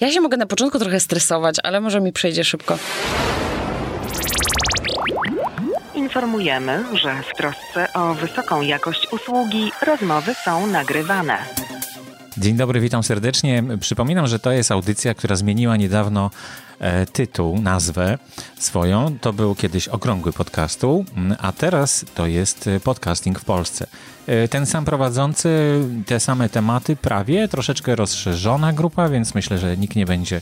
Ja się mogę na początku trochę stresować, ale może mi przejdzie szybko. Informujemy, że w trosce o wysoką jakość usługi rozmowy są nagrywane. Dzień dobry, witam serdecznie. Przypominam, że to jest audycja, która zmieniła niedawno e, tytuł, nazwę swoją. To był kiedyś okrągły podcastu, a teraz to jest podcasting w Polsce. E, ten sam prowadzący, te same tematy, prawie troszeczkę rozszerzona grupa, więc myślę, że nikt nie będzie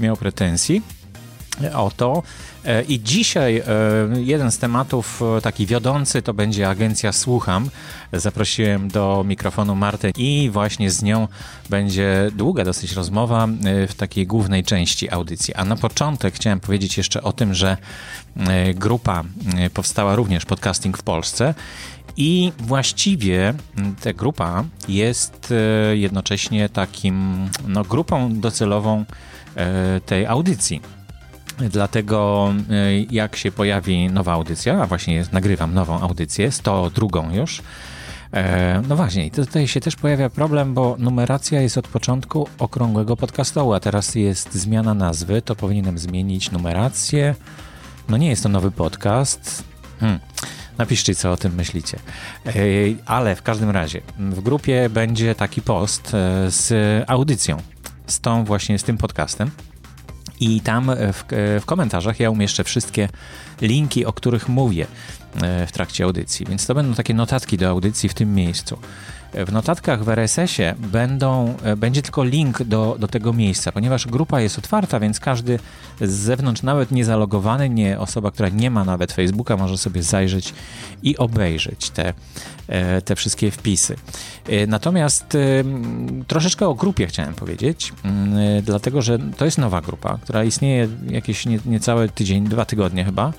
miał pretensji o to. E, I dzisiaj e, jeden z tematów e, taki wiodący to będzie agencja Słucham. Zaprosiłem do mikrofonu Martę i właśnie z nią będzie długa dosyć rozmowa w takiej głównej części audycji. A na początek chciałem powiedzieć jeszcze o tym, że grupa powstała również podcasting w Polsce i właściwie ta grupa jest jednocześnie takim no, grupą docelową tej audycji. Dlatego y, jak się pojawi nowa audycja, a właśnie nagrywam nową audycję, 102 już, e, no właśnie, tutaj się też pojawia problem, bo numeracja jest od początku okrągłego podcastu, a teraz jest zmiana nazwy, to powinienem zmienić numerację. No nie jest to nowy podcast. Hmm. Napiszcie, co o tym myślicie. E, ale w każdym razie, w grupie będzie taki post e, z audycją, z tą właśnie, z tym podcastem. I tam w, w komentarzach ja umieszczę wszystkie linki, o których mówię e, w trakcie audycji. Więc to będą takie notatki do audycji w tym miejscu. W notatkach w RSS-ie będą, e, będzie tylko link do, do tego miejsca, ponieważ grupa jest otwarta, więc każdy z zewnątrz, nawet niezalogowany, nie osoba, która nie ma nawet Facebooka, może sobie zajrzeć i obejrzeć te, e, te wszystkie wpisy. E, natomiast troszeczkę o grupie chciałem powiedzieć, dlatego że to jest nowa grupa, która istnieje jakieś nie, niecałe tydzień, dwa tygodnie chyba.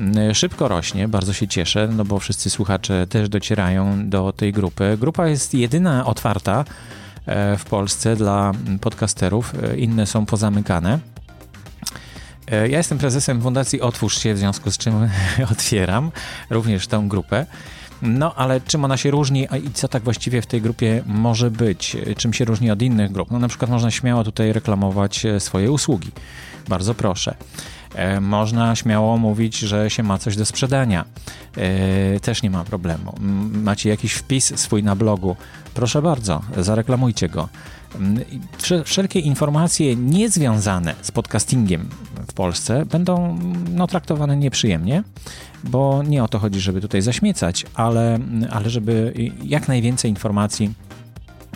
Mm, szybko rośnie, bardzo się cieszę, no bo wszyscy słuchacze też docierają do tej grupy. Grupa jest jedyna otwarta e, w Polsce dla podcasterów, e, inne są pozamykane. E, ja jestem prezesem Fundacji Otwórz się, w związku z czym otwieram również tę grupę. No, ale czym ona się różni i co tak właściwie w tej grupie może być? Czym się różni od innych grup? No, na przykład można śmiało tutaj reklamować swoje usługi. Bardzo proszę. E, można śmiało mówić, że się ma coś do sprzedania. E, też nie ma problemu. Macie jakiś wpis swój na blogu, proszę bardzo, zareklamujcie go. Wszelkie informacje niezwiązane z podcastingiem w Polsce będą no, traktowane nieprzyjemnie, bo nie o to chodzi, żeby tutaj zaśmiecać, ale, ale żeby jak najwięcej informacji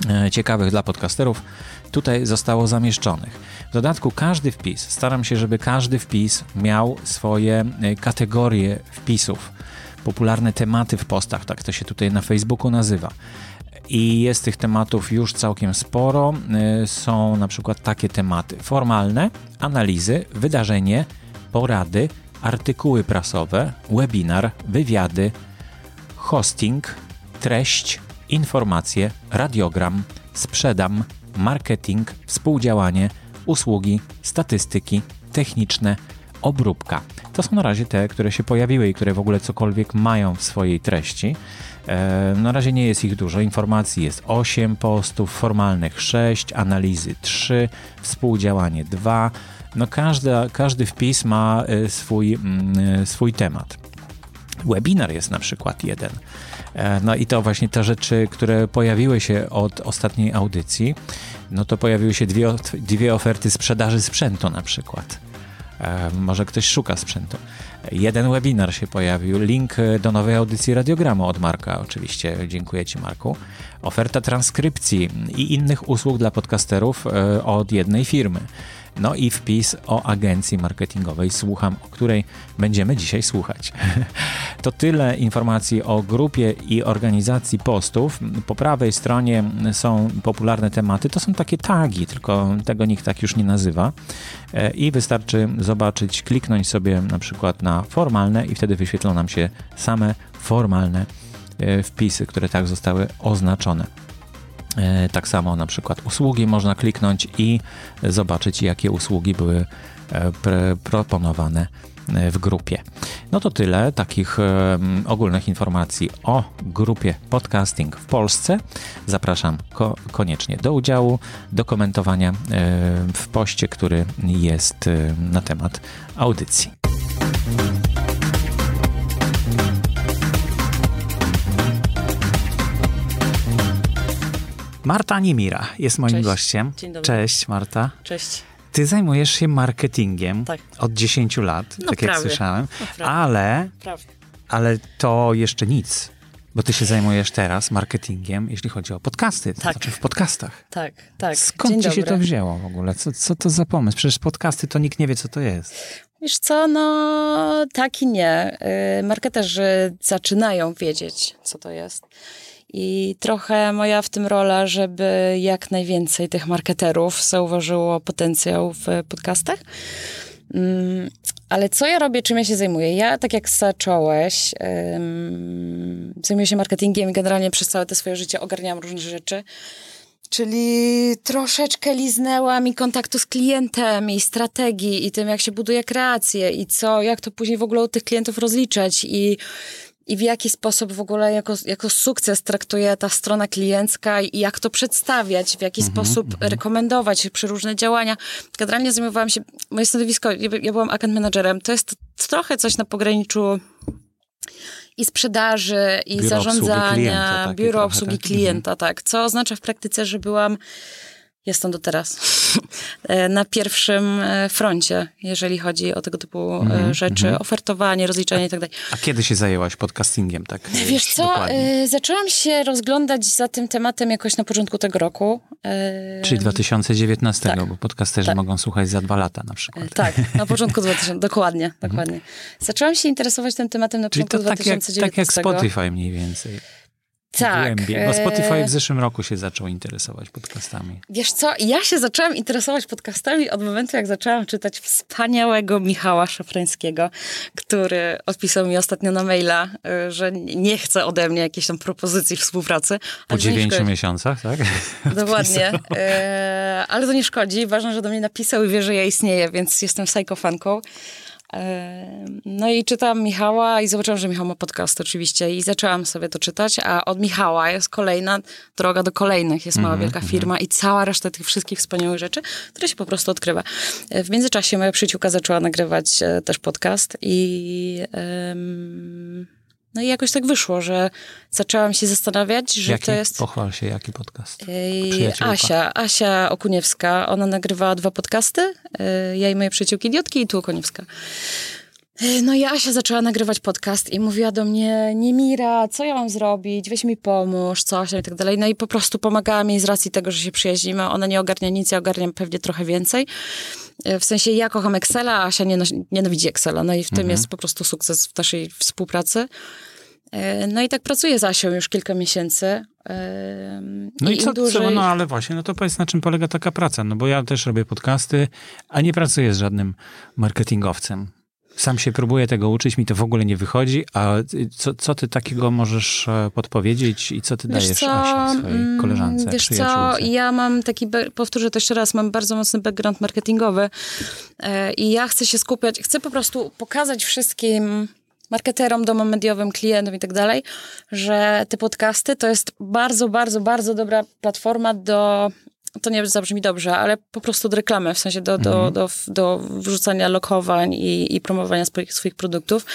e, ciekawych dla podcasterów tutaj zostało zamieszczonych. W dodatku każdy wpis, staram się, żeby każdy wpis miał swoje e, kategorie wpisów, popularne tematy w postach, tak to się tutaj na Facebooku nazywa. I jest tych tematów już całkiem sporo. E, są na przykład takie tematy: formalne, analizy, wydarzenie, porady, artykuły prasowe, webinar, wywiady, hosting, treść, informacje, radiogram, sprzedam, marketing, współdziałanie, usługi, statystyki, techniczne, obróbka. To są na razie te, które się pojawiły i które w ogóle cokolwiek mają w swojej treści. E, na razie nie jest ich dużo. Informacji jest 8 postów, formalnych 6, analizy 3, współdziałanie 2. No każda, każdy wpis ma e, swój, mm, e, swój temat. Webinar jest na przykład jeden. No i to właśnie te rzeczy, które pojawiły się od ostatniej audycji no to pojawiły się dwie, dwie oferty sprzedaży sprzętu na przykład. E, może ktoś szuka sprzętu. Jeden webinar się pojawił, link do nowej audycji radiogramu od Marka, oczywiście. Dziękuję Ci, Marku. Oferta transkrypcji i innych usług dla podcasterów e, od jednej firmy. No i wpis o agencji marketingowej Słucham, o której będziemy dzisiaj słuchać. To tyle informacji o grupie i organizacji postów. Po prawej stronie są popularne tematy. To są takie tagi, tylko tego nikt tak już nie nazywa. E, I wystarczy zobaczyć, kliknąć sobie na przykład na formalne i wtedy wyświetlą nam się same formalne e, wpisy, które tak zostały oznaczone. E, tak samo na przykład usługi można kliknąć i zobaczyć, jakie usługi były e, proponowane e, w grupie. No to tyle takich ogólnych informacji o grupie podcasting w Polsce. Zapraszam ko koniecznie do udziału, do komentowania w poście, który jest na temat audycji. Marta Niemira jest moim Cześć. gościem. Dzień dobry. Cześć Marta. Cześć. Ty zajmujesz się marketingiem Tak. od 10 lat, No tak jak prawie. słyszałem, No prawie. ale, Prawda. ale to jeszcze nic, bo ty się zajmujesz teraz marketingiem, jeśli chodzi o podcasty, to Tak. znaczy w podcastach. Tak, tak. Skąd Dzień ci się dobry. to wzięło w ogóle? Co, co to za pomysł? Przecież podcasty to nikt nie wie, co to jest. Wiesz co, no tak i nie. Y, Marketerzy zaczynają wiedzieć, co to jest. I trochę moja w tym rola, żeby jak najwięcej tych marketerów zauważyło potencjał w podcastach. Mm, Ale co ja robię, czym ja się zajmuję? Ja, tak jak zacząłeś, ym, zajmuję się marketingiem i generalnie przez całe te swoje życie ogarniałam różne rzeczy. Czyli troszeczkę liznęła mi kontaktu z klientem i strategii i tym, jak się buduje kreację i co, jak to później w ogóle u tych klientów rozliczać i, i w jaki sposób w ogóle jako, jako sukces traktuje ta strona kliencka i jak to przedstawiać, w jaki sposób rekomendować przeróżne działania. Generalnie zajmowałam się, moje stanowisko, ja, ja byłam account managerem, to jest trochę coś na pograniczu i sprzedaży, i Biuro obsługi zarządzania, klienta, takie biuro obsługi tak? klienta, tak. Co oznacza w praktyce, że byłam, jestem do teraz, e, na pierwszym e, froncie, jeżeli chodzi o tego typu Mhm, rzeczy, ofertowanie, rozliczanie i tak. A kiedy się zajęłaś podcastingiem? Tak, Wiesz co, dokładnie? zaczęłam się rozglądać za tym tematem jakoś na początku tego roku. Czyli 2019, tak. bo podcasterzy Tak. mogą słuchać za dwa lata na przykład. Tak, na początku 2000, dokładnie, dokładnie. Zaczęłam się interesować tym tematem na Mhm. Czyli początku to tak jak, 2019. tak jak Spotify mniej więcej. Tak. Głębiej. Bo Spotify e, w zeszłym roku się zaczął interesować podcastami. Wiesz co, ja się zaczęłam interesować podcastami od momentu, jak zaczęłam czytać wspaniałego Michała Szafrańskiego, który odpisał mi ostatnio na maila, y, że nie chce ode mnie jakiejś tam propozycji współpracy. Po dziewięciu miesiącach, tak? Dokładnie. E, ale to nie szkodzi. Ważne, że do mnie napisał i wie, że ja istnieję, więc jestem psychofanką. No i czytam Michała i zobaczyłam, że Michał ma podcast oczywiście i zaczęłam sobie to czytać, a od Michała jest kolejna droga do kolejnych. Jest mała, wielka firma i cała reszta tych wszystkich wspaniałych rzeczy, które się po prostu odkrywa. E, W międzyczasie moja przyjaciółka zaczęła nagrywać e, też podcast i... em, no i jakoś tak wyszło, że zaczęłam się zastanawiać, że Jaki? to jest... Pochwal się, jaki podcast? Asia, Asia Okuniewska, ona nagrywała dwa podcasty, e, ja i moje przyjaciółki Idiotki i tu Okuniewska. E, No i Asia zaczęła nagrywać podcast i mówiła do mnie, nie Mira, co ja mam zrobić, weź mi pomóż, coś i tak dalej. No i po prostu pomagała mi z racji tego, że się przyjaźnimy. Ona nie ogarnia nic, ja ogarniam pewnie trochę więcej. E, W sensie ja kocham Excela, a Asia nienawidzi Excela. No i w tym Mhm. jest po prostu sukces w naszej współpracy. E, No i tak pracuję z Asią już kilka miesięcy. No i, im co, dłużej... co, no ale właśnie, no to powiedz na czym polega taka praca, no bo ja też robię podcasty, a nie pracuję z żadnym marketingowcem. Sam się próbuję tego uczyć, mi to w ogóle nie wychodzi, a co, co ty takiego możesz e, podpowiedzieć i co ty dajesz Asi, swojej mm, koleżance, Wiesz co, ja mam taki, powtórzę to jeszcze raz, mam bardzo mocny background marketingowy e, i ja chcę się skupiać, chcę po prostu pokazać wszystkim marketerom, domom mediowym, klientom i tak dalej, że te podcasty to jest bardzo, bardzo, bardzo dobra platforma do to nie zabrzmi dobrze, ale po prostu do reklamy, w sensie do, do, do, do wrzucania lokowań i, i promowania swoich, swoich produktów.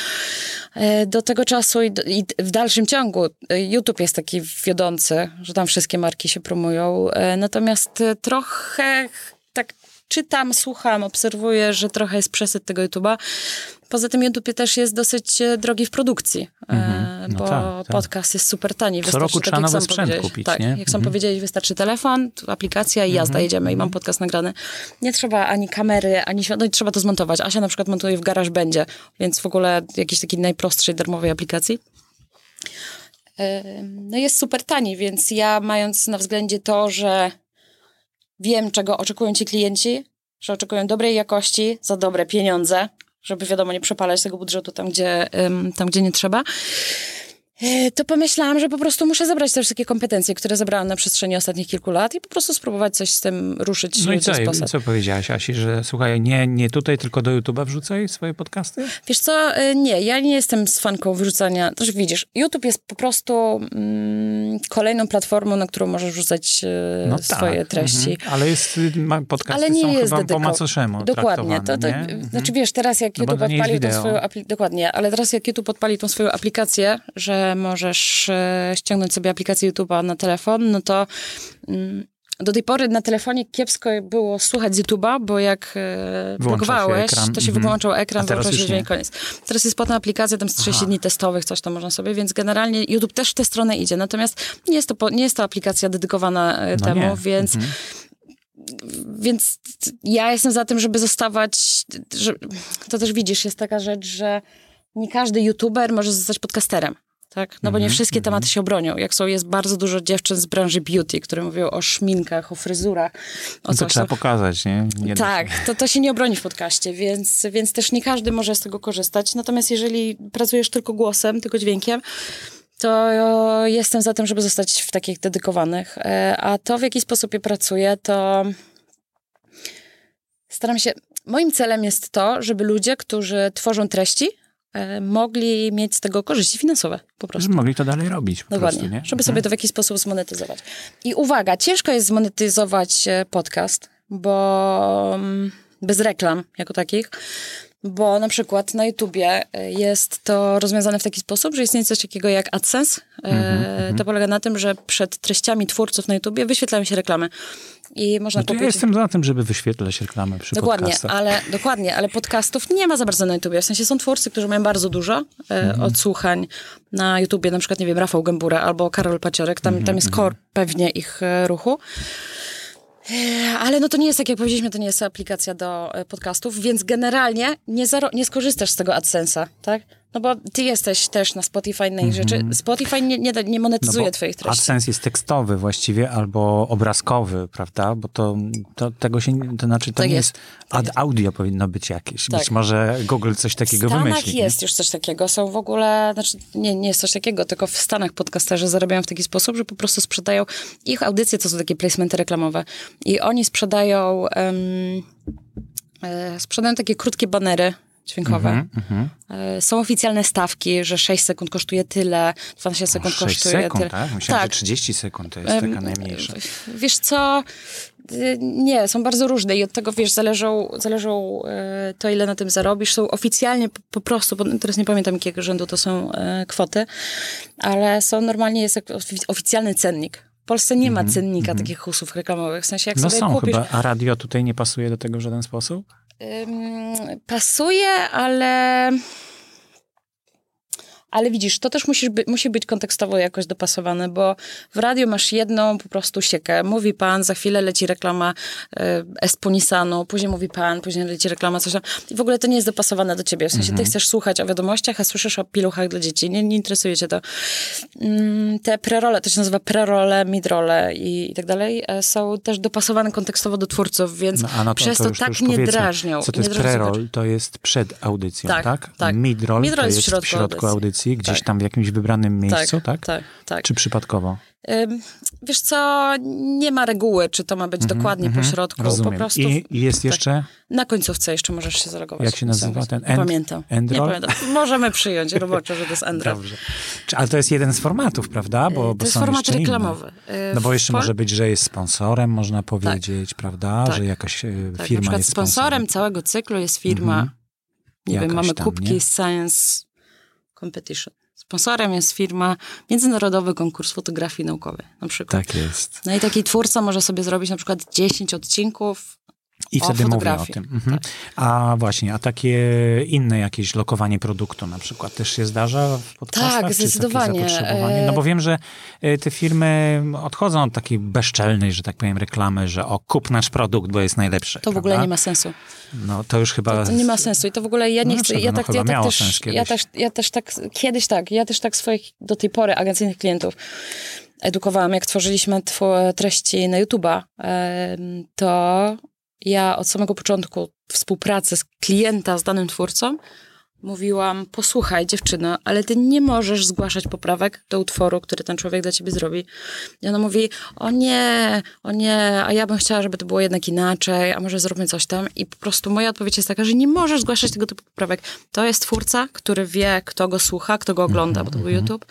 E, Do tego czasu i, i w dalszym ciągu e, YouTube jest taki wiodący, że tam wszystkie marki się promują. E, Natomiast trochę tak czytam, słucham, obserwuję, że trochę jest przesyt tego YouTube'a. Poza tym YouTube też jest dosyć e, drogi w produkcji, e, No bo tak, tak. podcast jest super tani. Co Wystarczy, roku tak trzeba nowy sprzęt kupić, tak, nie? jak sam Mhm. powiedziałeś, wystarczy telefon, aplikacja i jazda, jedziemy i mam podcast nagrany. Nie trzeba ani kamery, ani światła, no trzeba to zmontować. Asia na przykład montuje w GarageBandzie, więc w ogóle jakiejś takiej najprostszej darmowej aplikacji. No jest super tani, więc ja mając na względzie to, że wiem, czego oczekują ci klienci, że oczekują dobrej jakości za dobre pieniądze, żeby wiadomo nie przepalać tego budżetu tam, gdzie, tam, gdzie nie trzeba. E, to pomyślałam, że po prostu muszę zebrać te wszystkie kompetencje, które zebrałam na przestrzeni ostatnich kilku lat i po prostu spróbować coś z tym ruszyć No i co, sposób. co powiedziałaś Asi, że słuchaj, nie, nie tutaj, tylko do YouTube'a wrzucaj swoje podcasty? Wiesz co, e, nie, ja nie jestem z fanką wyrzucania. Też widzisz, YouTube jest po prostu mm, kolejną platformą, na którą możesz wrzucać e, swoje treści. Mhm. Ale jest, ma, podcasty Ale nie są jest chyba po dedyko- macoszemu Dokładnie. To, to, traktowane, nie? Mhm. Znaczy wiesz, teraz jak No YouTube odpalił tą swoją apli- dokładnie, ale teraz jak YouTube odpali tą swoją aplikację, że możesz e, ściągnąć sobie aplikację YouTube'a na telefon, no to mm, do tej pory na telefonie kiepsko było słuchać z YouTube'a, bo jak e, blokowałeś, to się Mhm. wyłączał ekran, A teraz wyłączał się koniec. Teraz jest potem aplikacja, tam z 30 Aha. dni testowych, coś tam można sobie, więc generalnie YouTube też w tę stronę idzie. Natomiast nie jest to, po, nie jest to aplikacja dedykowana e, No temu, nie. więc Mhm. więc ja jestem za tym, żeby zostawać, że, to też widzisz, jest taka rzecz, że nie każdy youtuber może zostać podcasterem. Tak? No bo nie Mhm, wszystkie tematy się obronią. Jak są, jest bardzo dużo dziewczyn z branży beauty, które mówią o szminkach, o fryzurach, o No to trzeba pokazać, nie? nie tak, to, to się nie obroni w podcaście, więc, więc też nie każdy może z tego korzystać. Natomiast jeżeli pracujesz tylko głosem, tylko dźwiękiem, to jestem za tym, żeby zostać w takich dedykowanych. E, A to, w jaki sposób je pracuję, to staram się. Moim celem jest to, żeby ludzie, którzy tworzą treści, mogli mieć z tego korzyści finansowe po prostu. Żeby mogli to dalej robić po Dokładnie, prostu, nie? żeby sobie to w jakiś sposób zmonetyzować. I uwaga, ciężko jest zmonetyzować e, podcast, bo mm, bez reklam jako takich, bo na przykład na YouTubie e, jest to rozwiązane w taki sposób, że istnieje coś takiego jak AdSense. Mhm, To polega na tym, że przed treściami twórców na YouTubie wyświetlają się reklamy. I można No to ja kupić... jestem za tym, żeby wyświetlać reklamy przy Dokładnie, podcastach. ale, dokładnie, ale podcastów nie ma za bardzo na YouTubie. W sensie są twórcy, którzy mają bardzo dużo Mhm. odsłuchań na YouTubie, na przykład, nie wiem, Rafał Gębura albo Karol Paciorek, tam, Mhm, tam jest core pewnie ich ruchu. E, Ale no to nie jest, tak jak powiedzieliśmy, to nie jest aplikacja do e, podcastów, więc generalnie nie, nie skorzystasz z tego AdSense'a, tak? No bo ty jesteś też na Spotify, na innych rzeczy. Spotify nie, nie, nie. No monetyzuje bo twoich treści. AdSense jest tekstowy właściwie albo obrazkowy, prawda? Bo to, to tego się, nie- to znaczy to Tak nie jest, ad audio powinno być jakieś. Tak. Być może Google coś takiego W Stanach wymyśli. nie? jest już coś takiego. Są w ogóle, znaczy nie, nie jest coś takiego, tylko w Stanach podcasterzy zarabiają w taki sposób, że po prostu sprzedają ich audycje, to są takie placementy reklamowe. I oni sprzedają e, sprzedają takie krótkie banery dźwiękowe. Mhm, mhm. E, Są oficjalne stawki, że 6 sekund kosztuje tyle, 12 sekund 6 kosztuje sekund, tyle. tak? Myślałem, Tak. że 30 sekund to jest Em, taka najmniejsza. Wiesz co, y, nie, są bardzo różne i od tego, wiesz, zależą, zależą e, to, ile na tym zarobisz. Są oficjalnie po, po prostu, bo teraz nie pamiętam jakiego rzędu to są e, kwoty, ale są normalnie, jest oficjalny cennik. W Polsce nie ma cennika takich usług reklamowych, w sensie jak No sobie są kupisz... chyba, a radio tutaj nie pasuje do tego w żaden sposób? Pasuje, ale. Ale widzisz, to też musisz by, musi być kontekstowo jakoś dopasowane, bo w radiu masz jedną po prostu siekę. Mówi pan, za chwilę leci reklama e, Esponisanu, później mówi pan, później leci reklama coś tam. I w ogóle to nie jest dopasowane do ciebie. W sensie ty chcesz słuchać o wiadomościach, a słyszysz o piluchach dla dzieci. Nie, nie interesuje cię to. Mm, te prerole, to się nazywa prerole, midrole i, i tak dalej, e, są też dopasowane kontekstowo do twórców, więc No, no to, przez to, już, tak nie drażnią. Co to jest pre-roll? To jest przed audycją, Tak, tak? tak. To jest jest w środku w środku audycji. Gdzieś Tak. tam w jakimś wybranym miejscu, tak? Tak, tak. Czy przypadkowo? Wiesz co, nie ma reguły, czy to ma być dokładnie po środku. Rozumiem. Po prostu I, I jest jeszcze, na końcówce jeszcze możesz się zalogować. Jak się nazywa ten end- pamiętam. end Nie pamiętam. Możemy przyjąć roboczo, że to jest endroll. dobrze. Ale to jest jeden z formatów, prawda? Bo, bo To jest są format inne. reklamowy. No bo jeszcze Pol- może być, że jest sponsorem, można powiedzieć, prawda? Tak. Że jakaś e, Tak, na firma przykład jest sponsorem sponsorem. całego cyklu jest firma, Mhm. nie Jakaś wiem, mamy tam, kubki nie? Science Competition. Sponsorem jest firma Międzynarodowy Konkurs Fotografii Naukowej, na przykład. Tak jest. No i taki twórca może sobie zrobić na przykład 10 odcinków I wtedy mówię o tym. Mhm. A właśnie, a takie inne jakieś lokowanie produktu na przykład też się zdarza w podcastach? Tak, zdecydowanie. zapotrzebowanie? No bo wiem, że e, te firmy odchodzą od takiej bezczelnej, że tak powiem, reklamy, że o, kup nasz produkt, bo jest najlepszy. To w ogóle prawda? nie ma sensu. No to już chyba... To, nie ma sensu i to w ogóle ja nie No chcę, ja No tak, ja tak też, ja też, ja też tak, kiedyś tak, ja też tak swoich do tej pory agencyjnych klientów edukowałam, jak tworzyliśmy tw- treści na YouTube'a, to ja od samego początku współpracy z klienta z danym twórcą mówiłam, posłuchaj dziewczyno, ale ty nie możesz zgłaszać poprawek do utworu, który ten człowiek dla ciebie zrobi. I ona mówi, o nie, o nie, a ja bym chciała, żeby to było jednak inaczej, a może zróbmy coś tam. I po prostu moja odpowiedź jest taka, że nie możesz zgłaszać tego typu poprawek. To jest twórca, który wie, kto go słucha, kto go ogląda, bo to był YouTube.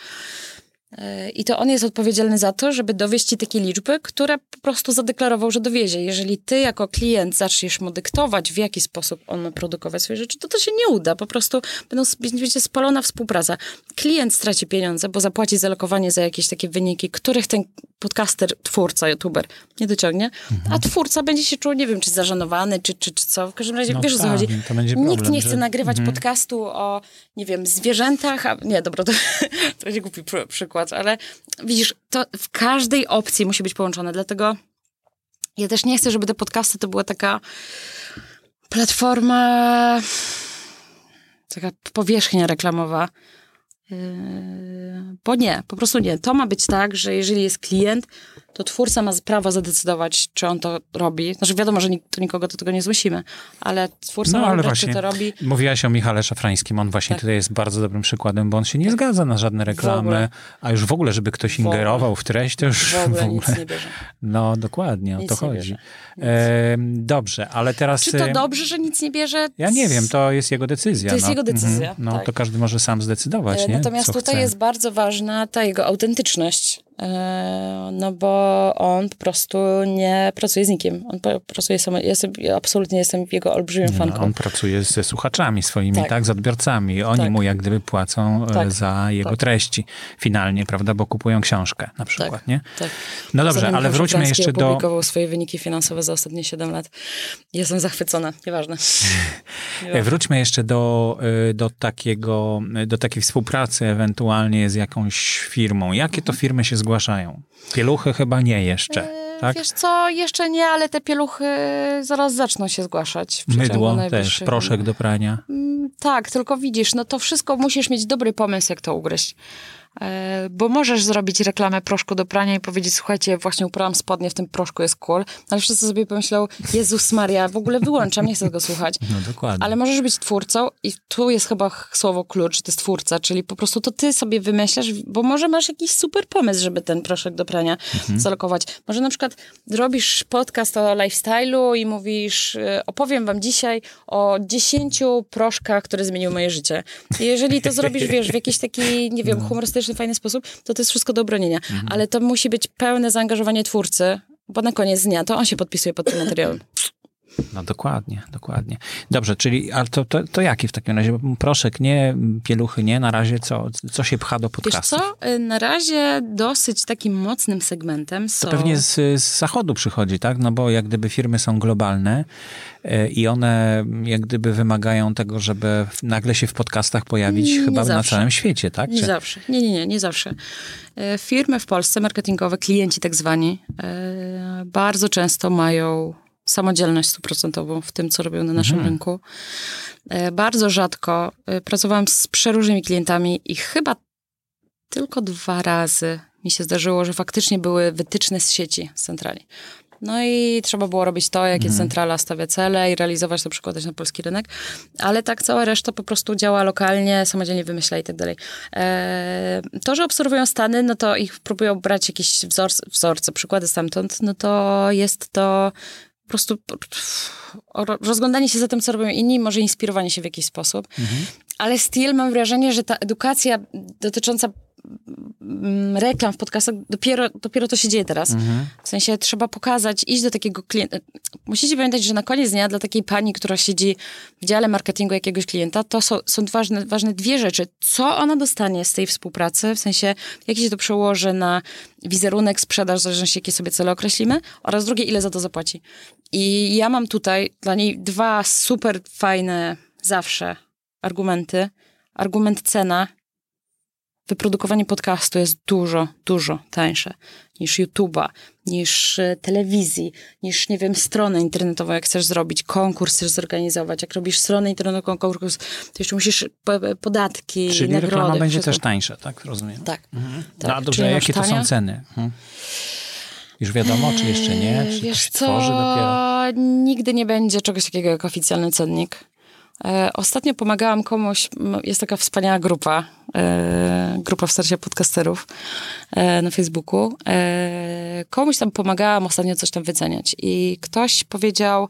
I to on jest odpowiedzialny za to, żeby dowieść ci takie liczby, które po prostu zadeklarował, że dowiezie. Jeżeli ty jako klient zaczniesz mu dyktować, w jaki sposób on ma produkować swoje rzeczy, to to się nie uda. Po prostu będą, będzie spalona współpraca. Klient straci pieniądze, bo zapłaci za lokowanie za jakieś takie wyniki, których ten podcaster, twórca, youtuber nie dociągnie, mhm. a twórca będzie się czuł, nie wiem, czy zażenowany, czy, czy, czy co. W każdym razie, no wiesz o co tak, chodzi. Problem, Nikt nie chce że... nagrywać mhm. podcastu o, nie wiem, zwierzętach, a nie, dobra, to, to będzie głupi pr przykład, ale widzisz, to w każdej opcji musi być połączone, dlatego ja też nie chcę, żeby te podcasty to była taka platforma, taka powierzchnia reklamowa, Yy, bo nie, po prostu nie. To ma być tak, że jeżeli jest klient, to twórca ma prawo zadecydować, czy on to robi. Znaczy wiadomo, że to nikogo do tego nie zmusimy, ale twórca no, ma wybrać, czy to robi. Mówiłaś o Michale Szafrańskim, on właśnie tak. tutaj jest bardzo dobrym przykładem, bo on się nie zgadza na żadne reklamy, a już w ogóle, żeby ktoś ingerował w treść, to już w ogóle, w ogóle. nic nie bierze. No dokładnie, nic o to chodzi. E, dobrze, ale teraz... Czy to dobrze, że nic nie bierze? Ja nie wiem, to jest jego decyzja. To jest no. jego decyzja, mhm. No tak. to każdy może sam zdecydować, e, nie? Natomiast Co tutaj chce. jest bardzo ważna ta jego autentyczność. E, no bo on po prostu nie pracuje z nikim. On pracuje sam, jestem, ja absolutnie jestem jego olbrzymią no, fanką. on pracuje ze słuchaczami swoimi, tak, tak z odbiorcami. Oni tak. mu jak gdyby płacą e, tak. za jego tak. treści finalnie, prawda, bo kupują książkę na przykład, tak, nie? Tak. No dobrze, ale wróćmy jeszcze do... opublikował swoje wyniki finansowe za ostatnie 7 lat. Jestem zachwycona, nieważne. nieważne. Wróćmy jeszcze do, e, do takiego, do takiej współpracy ewentualnie z jakąś firmą. Jakie to mhm. firmy się zgłaszają? Pieluchy chyba nie jeszcze. E, tak? Wiesz co, jeszcze nie, ale te pieluchy zaraz zaczną się zgłaszać. Mydło też, proszek do prania. Mm, tak, tylko widzisz, no to wszystko musisz mieć dobry pomysł, jak to ugryźć. E, bo możesz zrobić reklamę proszku do prania i powiedzieć, słuchajcie, właśnie uprałam spodnie, w tym proszku jest cool, ale wszyscy sobie pomyślą, Jezus Maria, w ogóle wyłączam, nie chcę tego słuchać. No dokładnie. Ale możesz być twórcą i tu jest chyba słowo klucz, to jest twórca, czyli po prostu to ty sobie wymyślasz, bo może masz jakiś super pomysł, żeby ten proszek do prania mhm. zalokować. Może na przykład robisz podcast o lifestyle'u i mówisz, e, opowiem wam dzisiaj o dziesięciu proszkach, które zmieniły moje życie. I jeżeli to zrobisz, wiesz, w jakiś taki, nie wiem, no. Humorystyczny fajny sposób, to to jest wszystko do obronienia. Mhm. Ale to musi być pełne zaangażowanie twórcy, bo na koniec dnia to on się podpisuje pod tym materiałem. No dokładnie, dokładnie. Dobrze, czyli ale to, to, to jaki w takim razie? Proszek nie, pieluchy nie, na razie co, co się pcha do podcastu? Wiesz co, y, na razie dosyć takim mocnym segmentem są... To pewnie z, z zachodu przychodzi, tak? No bo jak gdyby firmy są globalne y, i one jak gdyby wymagają tego, żeby nagle się w podcastach pojawić nie chyba na całym świecie, tak? Nie Czy... zawsze. Nie, nie, nie, nie zawsze. Y, firmy w Polsce, marketingowe, klienci tak zwani, bardzo często mają samodzielność stuprocentową w tym, co robią na naszym mhm. rynku. E, bardzo rzadko e, pracowałam z przeróżnymi klientami i chyba tylko dwa razy mi się zdarzyło, że faktycznie były wytyczne z sieci, z centrali. No i trzeba było robić to, jakie mhm. centrala stawia cele i realizować to, przekładać na polski rynek. Ale tak cała reszta po prostu działa lokalnie, samodzielnie wymyśla i tak dalej. E, to, że obserwują Stany, no to ich próbują brać jakieś wzorce, wzorce przykłady stamtąd, no to jest to po prostu rozglądanie się za tym, co robią inni, może inspirowanie się w jakiś sposób. Mhm. Ale still mam wrażenie, że ta edukacja dotycząca reklam w podcastach, dopiero, dopiero to się dzieje teraz. Mhm. W sensie trzeba pokazać, iść do takiego klienta. Musicie pamiętać, że na koniec dnia dla takiej pani, która siedzi w dziale marketingu jakiegoś klienta, to są, są ważne, ważne dwie rzeczy. Co ona dostanie z tej współpracy, w sensie jak się to przełoży na wizerunek, sprzedaż, w zależności jakie sobie cele określimy, oraz drugie, ile za to zapłaci. I ja mam tutaj dla niej dwa super fajne zawsze argumenty. Argument cena wyprodukowanie podcastu jest dużo, dużo tańsze niż YouTube'a, niż e, telewizji, niż, nie wiem, stronę internetową, jak chcesz zrobić, konkurs chcesz zorganizować. Jak robisz stronę internetową, konkurs, to jeszcze musisz podatki, Czyli nagrody. reklama będzie też tańsza, tak? Rozumiem. Tak. Mhm. tak. No, dobrze, jakie to są ceny? Hmm? Już wiadomo, czy jeszcze nie? Czy Wiesz to się co? tworzy dopiero? Nigdy nie będzie czegoś takiego jak oficjalny cennik. E, ostatnio pomagałam komuś, jest taka wspaniała grupa, e, grupa wsparcia podcasterów e, na Facebooku. Komuś tam pomagałam ostatnio coś tam wyceniać i ktoś powiedział,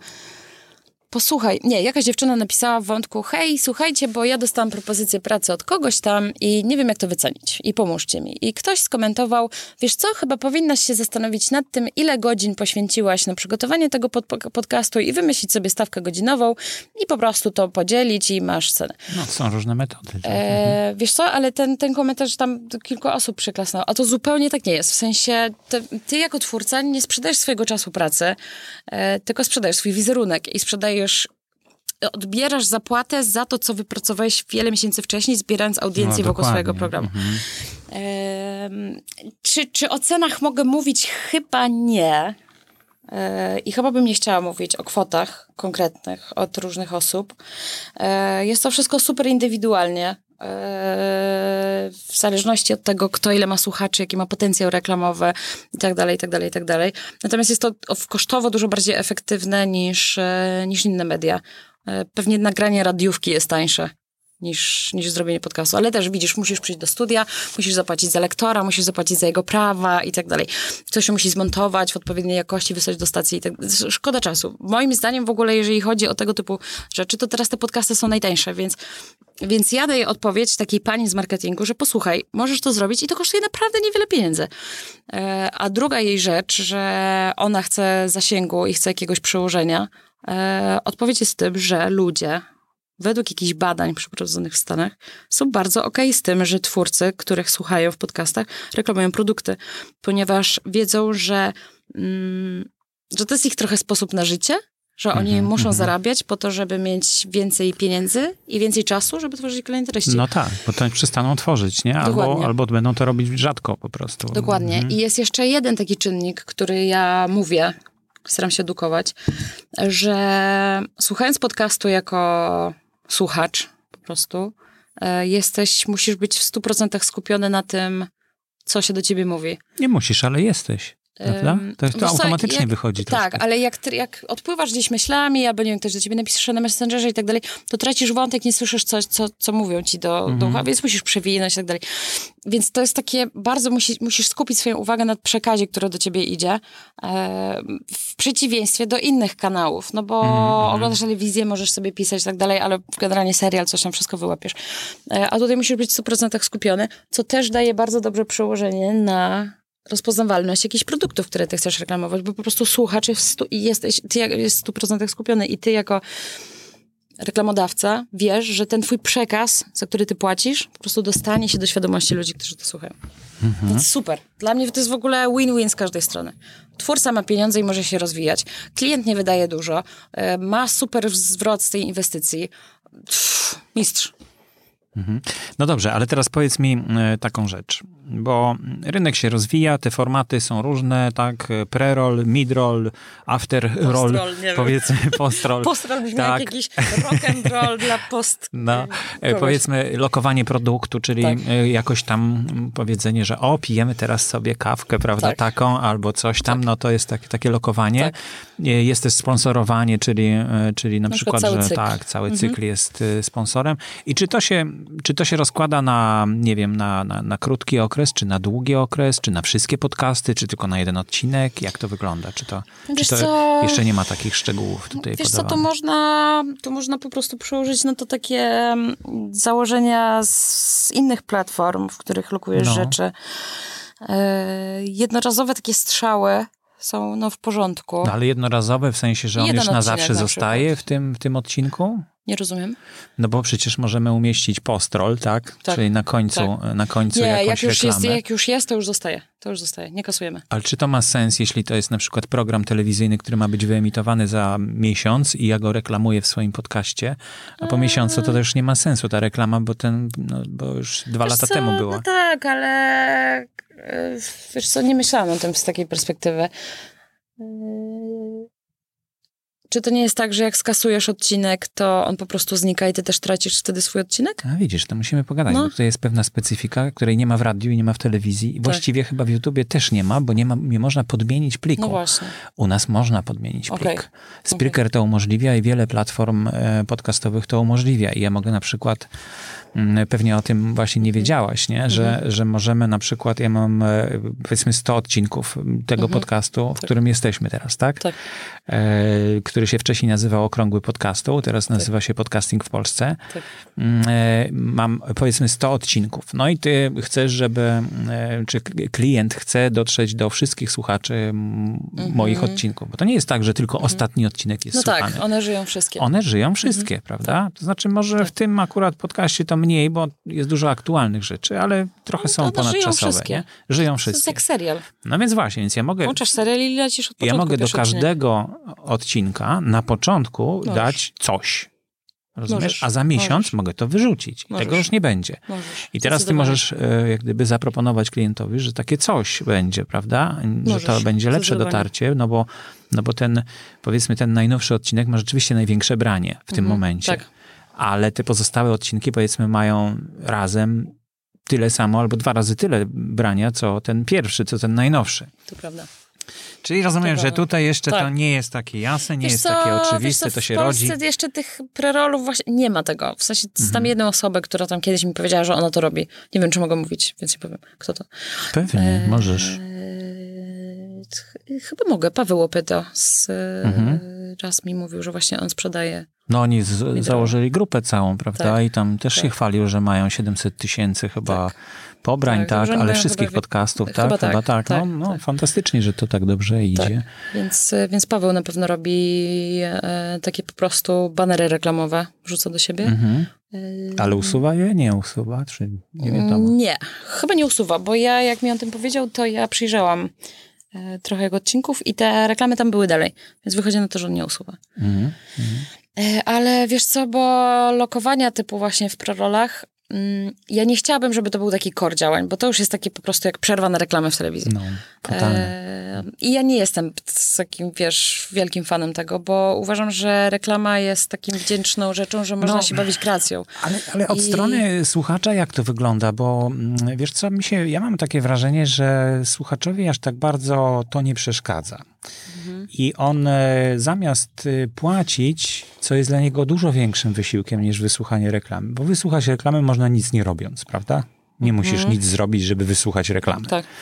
posłuchaj, nie, jakaś dziewczyna napisała w wątku, hej, słuchajcie, bo ja dostałam propozycję pracy od kogoś tam i nie wiem, jak to wycenić i pomóżcie mi. I ktoś skomentował, wiesz co, chyba powinnaś się zastanowić nad tym, ile godzin poświęciłaś na przygotowanie tego pod podcastu i wymyślić sobie stawkę godzinową i po prostu to podzielić i masz cenę. No, są różne metody. Tak? E, wiesz co, ale ten, ten komentarz tam kilku osób przyklasnęło, a to zupełnie tak nie jest. W sensie, ty, ty jako twórca nie sprzedajesz swojego czasu pracy, e, tylko sprzedajesz swój wizerunek i sprzedajesz odbierasz zapłatę za to, co wypracowałeś wiele miesięcy wcześniej, zbierając audiencję no, wokół swojego programu. Mhm. czy, czy o cenach mogę mówić? Chyba nie. E, I chyba bym nie chciała mówić o kwotach konkretnych od różnych osób. E, jest to wszystko super indywidualnie. E, w zależności od tego, kto ile ma słuchaczy, jaki ma potencjał reklamowy i tak dalej, i tak dalej, i tak dalej. Natomiast jest to kosztowo dużo bardziej efektywne niż, niż inne media. E, pewnie nagranie radiówki jest tańsze niż, niż zrobienie podcastu. Ale też widzisz, musisz przyjść do studia, musisz zapłacić za lektora, musisz zapłacić za jego prawa i tak dalej. Coś się musi zmontować w odpowiedniej jakości, wysłać do stacji i tak Szkoda czasu. Moim zdaniem w ogóle, jeżeli chodzi o tego typu rzeczy, to teraz te podcasty są najtańsze, więc więc ja daję odpowiedź takiej pani z marketingu, że posłuchaj, możesz to zrobić i to kosztuje naprawdę niewiele pieniędzy. E, a druga jej rzecz, że ona chce zasięgu i chce jakiegoś przełożenia, E, odpowiedź jest tym, że ludzie, według jakichś badań przeprowadzonych w Stanach, są bardzo okej okay z tym, że twórcy, których słuchają w podcastach, reklamują produkty, ponieważ wiedzą, że, mm, że to jest ich trochę sposób na życie, że oni mm -hmm, muszą mm -hmm. zarabiać po to, żeby mieć więcej pieniędzy i więcej czasu, żeby tworzyć kolejne treści. No tak, bo to przestaną tworzyć, nie? Albo, albo będą to robić rzadko po prostu. Dokładnie. Mm -hmm. I jest jeszcze jeden taki czynnik, który ja mówię staram się edukować, że słuchając podcastu jako słuchacz po prostu, e, jesteś, musisz być w 100% skupiony na tym, co się do ciebie mówi. Nie musisz, ale jesteś. Prawda? To, to automatycznie jak, wychodzi. Tak, troszkę. ale jak, jak odpływasz gdzieś myślami, albo nie wiem, ktoś do ciebie napisze na Messengerze i tak dalej, to tracisz wątek, nie słyszysz coś, co, co mówią ci do, mhm. do ucha, więc musisz przewinąć i tak dalej. Więc to jest takie, bardzo musi, musisz skupić swoją uwagę na przekazie, który do ciebie idzie, e, w przeciwieństwie do innych kanałów, no bo mhm. oglądasz telewizję, możesz sobie pisać i tak dalej, ale generalnie serial, coś tam wszystko wyłapiesz. E, a tutaj musisz być w 100% skupiony, co też daje bardzo dobre przełożenie na rozpoznawalność jakichś produktów, które ty chcesz reklamować, bo po prostu jesteś, ty jest w 100% skupiony i ty jako reklamodawca wiesz, że ten twój przekaz, za który ty płacisz, po prostu dostanie się do świadomości ludzi, którzy to słuchają. Mhm. Więc super. Dla mnie to jest w ogóle win-win z każdej strony. Twórca ma pieniądze i może się rozwijać. Klient nie wydaje dużo. E, ma super zwrot z tej inwestycji. Pff, mistrz. Mhm. No dobrze, ale teraz powiedz mi e, taką rzecz, bo rynek się rozwija, te formaty są różne, tak, pre-roll, mid-roll, after-roll, powiedzmy post-roll. post-roll brzmi tak. jak jakiś rock and roll dla post No, e, powiedzmy lokowanie produktu, czyli tak. E, jakoś tam powiedzenie, że o, pijemy teraz sobie kawkę, prawda, tak. taką, albo coś tam, tak. no to jest takie, takie lokowanie. Tak. Jest też sponsorowanie, czyli, czyli na, na przykład, przykład że cykl. tak, cały mhm. cykl jest sponsorem. I czy to się czy to się rozkłada na, nie wiem, na, na, na, krótki okres, czy na długi okres, czy na wszystkie podcasty, czy tylko na jeden odcinek? Jak to wygląda? Czy to, czy to jeszcze nie ma takich szczegółów tutaj Wiesz podawanych? co, to można, to można po prostu przełożyć na to takie mm, założenia z innych platform, w których lokujesz no. rzeczy. E, jednorazowe takie strzały są no, w porządku. No, ale jednorazowe w sensie, że on Jeden już na zawsze na zostaje w tym, w tym odcinku? Nie rozumiem. No bo przecież możemy umieścić postrol, tak? tak Czyli na końcu, tak. na końcu Nie, jakąś jak już, reklamę. jest, jak już jest, to już zostaje. To już zostaje, nie kasujemy. Ale czy to ma sens, jeśli to jest na przykład program telewizyjny, który ma być wyemitowany za miesiąc i ja go reklamuję w swoim podcaście, a po eee. miesiącu to już nie ma sensu ta reklama, bo ten, no, bo już dwa wiesz lata co? temu była. No tak, ale e, wiesz co, nie myślałam o tym z takiej perspektywy. Czy to nie jest tak, że jak skasujesz odcinek, to on po prostu znika i ty też tracisz wtedy swój odcinek? A widzisz, to musimy pogadać, No. bo tutaj jest pewna specyfika, której nie ma w radiu i nie ma w telewizji. I właściwie chyba w YouTubie też nie ma, bo nie, ma, nie można podmienić pliku. No właśnie. U nas można podmienić plik. Okej. Spreaker to umożliwia i wiele platform e, podcastowych to umożliwia. I ja mogę na przykład, mm, pewnie o tym właśnie nie wiedziałaś, nie? Że, Mhm. że możemy na przykład, ja mam e, powiedzmy 100 odcinków tego podcastu, w którym jesteśmy teraz, tak? Mhm. Tak. E, który się wcześniej nazywał Okrągły Podcastu, teraz nazywa się Podcasting w Polsce. Tak. Mm, e, Mam powiedzmy 100 odcinków. No i ty chcesz, żeby, e, czy klient chce dotrzeć do wszystkich słuchaczy m, moich odcinków. Bo to nie jest tak, że tylko ostatni odcinek jest Mhm. No słuchany. tak, one żyją wszystkie. One żyją wszystkie, prawda? To znaczy może w tym akurat podcaście to mniej, bo jest dużo aktualnych rzeczy, ale trochę są one żyją ponadczasowe. wszystkie. Nie? Żyją to jest wszystkie. jak serial. No więc właśnie, więc ja mogę... Włączasz serial i lecisz od Ja początku. mogę do każdego odcinka na początku Możesz. dać coś. Rozumiesz? Możesz. A za miesiąc Możesz. mogę to wyrzucić. I Możesz. Tego już nie będzie. I teraz ty możesz e, jak gdyby zaproponować klientowi, że takie coś będzie, prawda? Że to będzie lepsze dotarcie, no bo, no bo ten, powiedzmy, ten najnowszy odcinek ma rzeczywiście największe branie w tym momencie. tak. Ale te pozostałe odcinki, powiedzmy, mają razem tyle samo albo dwa razy tyle brania, co ten pierwszy, co ten najnowszy. To prawda. Czyli rozumiem, To że tutaj jeszcze to Tak. nie jest takie jasne, nie Wiesz jest co, takie oczywiste, co, to się w Polsce rodzi. jeszcze tych prerolów właśnie nie ma tego. W sensie Mhm. tam jedną osobę, która tam kiedyś mi powiedziała, że ona to robi. Nie wiem, czy mogę mówić, więc nie powiem, kto to. Pewnie, możesz. Ch- chyba mogę. Paweł Opyto z Mhm. raz mi mówił, że właśnie on sprzedaje. No oni z, założyli grupę całą, prawda? Tak, I tam też się tak. chwalił, że mają 700 tysięcy chyba pobrań, Tak, tak, ale wszystkich chyba- podcastów, tak? chyba Chyba, tak, tak. tak, no, no tak. fantastycznie, że to tak dobrze idzie. Więc, więc Paweł na pewno robi e, takie po prostu banery reklamowe, wrzuca do siebie. Mhm. Eee, Ale usuwa je? Nie usuwa? Czy nie wiadomo? Nie, chyba nie usuwa, bo ja jak mi on tym powiedział, to ja przyjrzałam e, trochę jego odcinków i te reklamy tam były dalej, więc wychodzi na to, że on nie usuwa. Mhm. E, Ale wiesz co, bo lokowania typu właśnie w prerolach, mm, ja nie chciałabym, żeby to był taki core działań, bo to już jest takie po prostu jak przerwa na reklamę w telewizji. No. E, I ja nie jestem takim, wiesz, wielkim fanem tego, bo uważam, że reklama jest takim wdzięczną rzeczą, że można No. się bawić kreacją. Ale, ale od I- strony słuchacza jak to wygląda? Bo mm, wiesz co, mi się, ja mam takie wrażenie, że słuchaczowi aż tak bardzo to nie przeszkadza. Mhm. I on e, zamiast y, płacić, co jest dla niego dużo większym wysiłkiem niż wysłuchanie reklamy, bo wysłuchać reklamy można nic nie robiąc, prawda? Nie musisz nic zrobić, żeby wysłuchać reklamy. Mhm. Tak.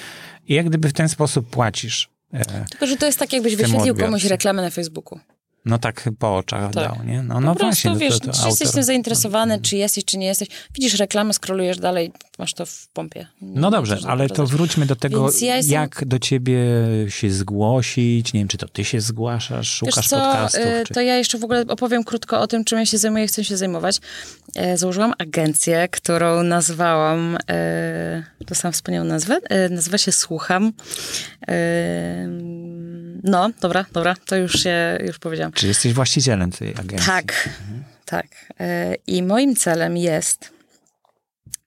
I jak gdyby w ten sposób płacisz. E, Tylko, że to jest tak, jakbyś wyświetlił komuś reklamę na Facebooku. No tak po oczach Tak. dał, nie? No, no właśnie. no wiesz, to, to czy jesteś autor- tym zainteresowany, czy jesteś, czy nie jesteś. Widzisz reklamę, skrolujesz dalej, masz to w pompie. Nie No dobrze, ale to zapraszać. wróćmy do tego, ja jestem- jak do ciebie się zgłosić. Nie wiem, czy to ty się zgłaszasz, szukasz Wiesz co, podcastów. y, Czy... to ja jeszcze w ogóle opowiem krótko o tym, czym ja się zajmuję i chcę się zajmować. E, Założyłam agencję, którą nazwałam, e, dostałam wspaniałą nazwę, e, nazywa się Słucham. E, No, dobra, dobra, to już się, już powiedziałam. Czy jesteś właścicielem tej agencji? Tak, tak. E, I moim celem jest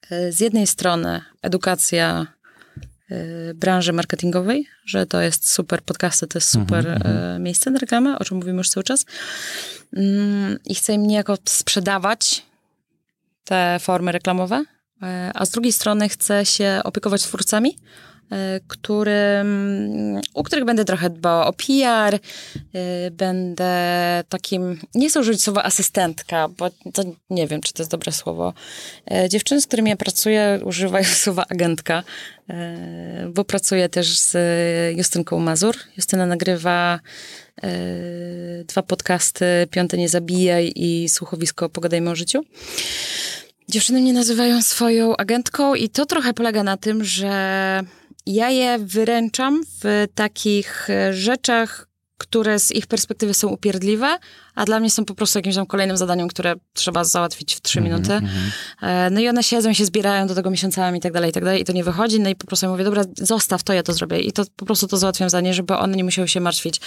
e, z jednej strony edukacja e, branży marketingowej, że to jest super podcasty, to jest super e, miejsce na reklamę, o czym mówimy już cały czas. Mm, I chcę im niejako sprzedawać te formy reklamowe, a z drugiej strony chcę się opiekować twórcami, e, którym, u których będę trochę dbała o PR, y, będę takim, nie chcę użyć słowa asystentka, bo to nie wiem, czy to jest dobre słowo. E, Dziewczyny, z którymi ja pracuję, używają słowa agentka, e, bo pracuję też z Justynką Mazur. Justyna nagrywa e, dwa podcasty, Piąte Nie Zabijaj i Słuchowisko Pogadajmy o życiu. Dziewczyny mnie nazywają swoją agentką i to trochę polega na tym, że ja je wyręczam w takich e, rzeczach, które z ich perspektywy są upierdliwe, a dla mnie są po prostu jakimś tam kolejnym zadaniem, które trzeba załatwić w trzy minuty. E, No i one siedzą się zbierają do tego miesiącami i tak dalej, i tak dalej, i to nie wychodzi, no i po prostu ja mówię, dobra, zostaw to, ja to zrobię. I to po prostu to załatwiam za nie, żeby one nie musiały się martwić